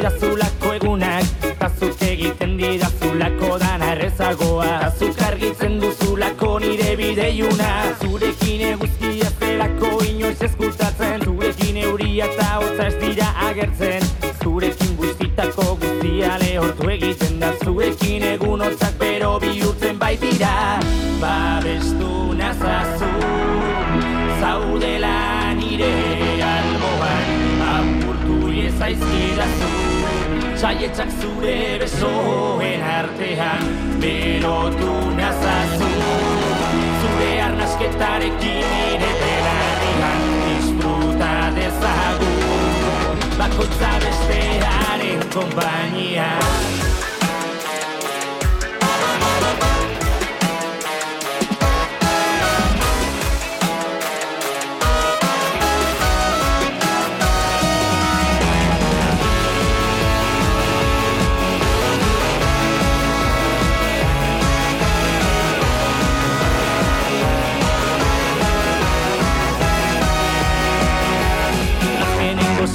Dizkidazulako egunak Tazuk egiten didazulako dana errezagoa. Tazuk argitzen duzulako nire bideiuna. Zurekin eguzkia zelako inoiz eskultatzen Zurekin euria eta hotza ez dira agertzen. Zurekin guztitako guztia lehortu egiten da. Zurekin egun hotzak bero bihurtzen baitira. Babestu nazazu Zaudela nire Apurtu ezaizkidazu Saietzak zure besoen artean Berotu nazazu Zure arnasketarekin nire belarrian Disfruta dezagu Bakoitza bestearen kompainia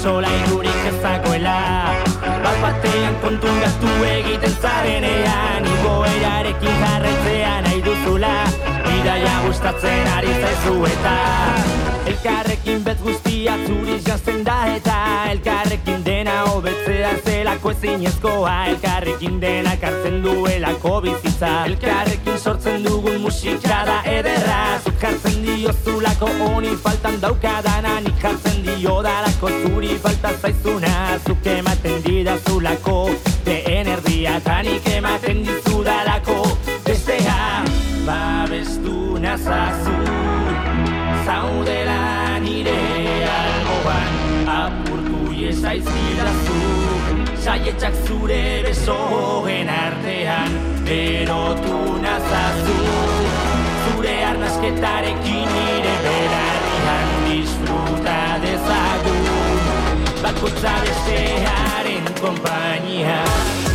sola irurik ezagoela Bat batean kontu gaztu egiten zarenean Igo erarekin jarretzea nahi duzula. Bidaia gustatzen ari zaizu eta Elkarrekin bet guztia zuriz jazten da eta Elkarrekin dena hobetzea zelako ezinezkoa. Elkarrekin dena kartzen duelako bizitza. Elkarrekin sortzen dugun musika da ederra. Zut jartzen diozulako honi faltan daukadana Nik jartzen diodalako zuri falta zaizuna Zuk ematen didazulako. Lehen erdia eta nik ematen dizudalako Bestea babestu nazazu. Zaudela nire alboan apurtu iezaizkidazu Saietxak zure besoen artean erotu nazazu. Zure arnasketarekin nire berarrian dezagun Bakotza bestearen kompainia Abestu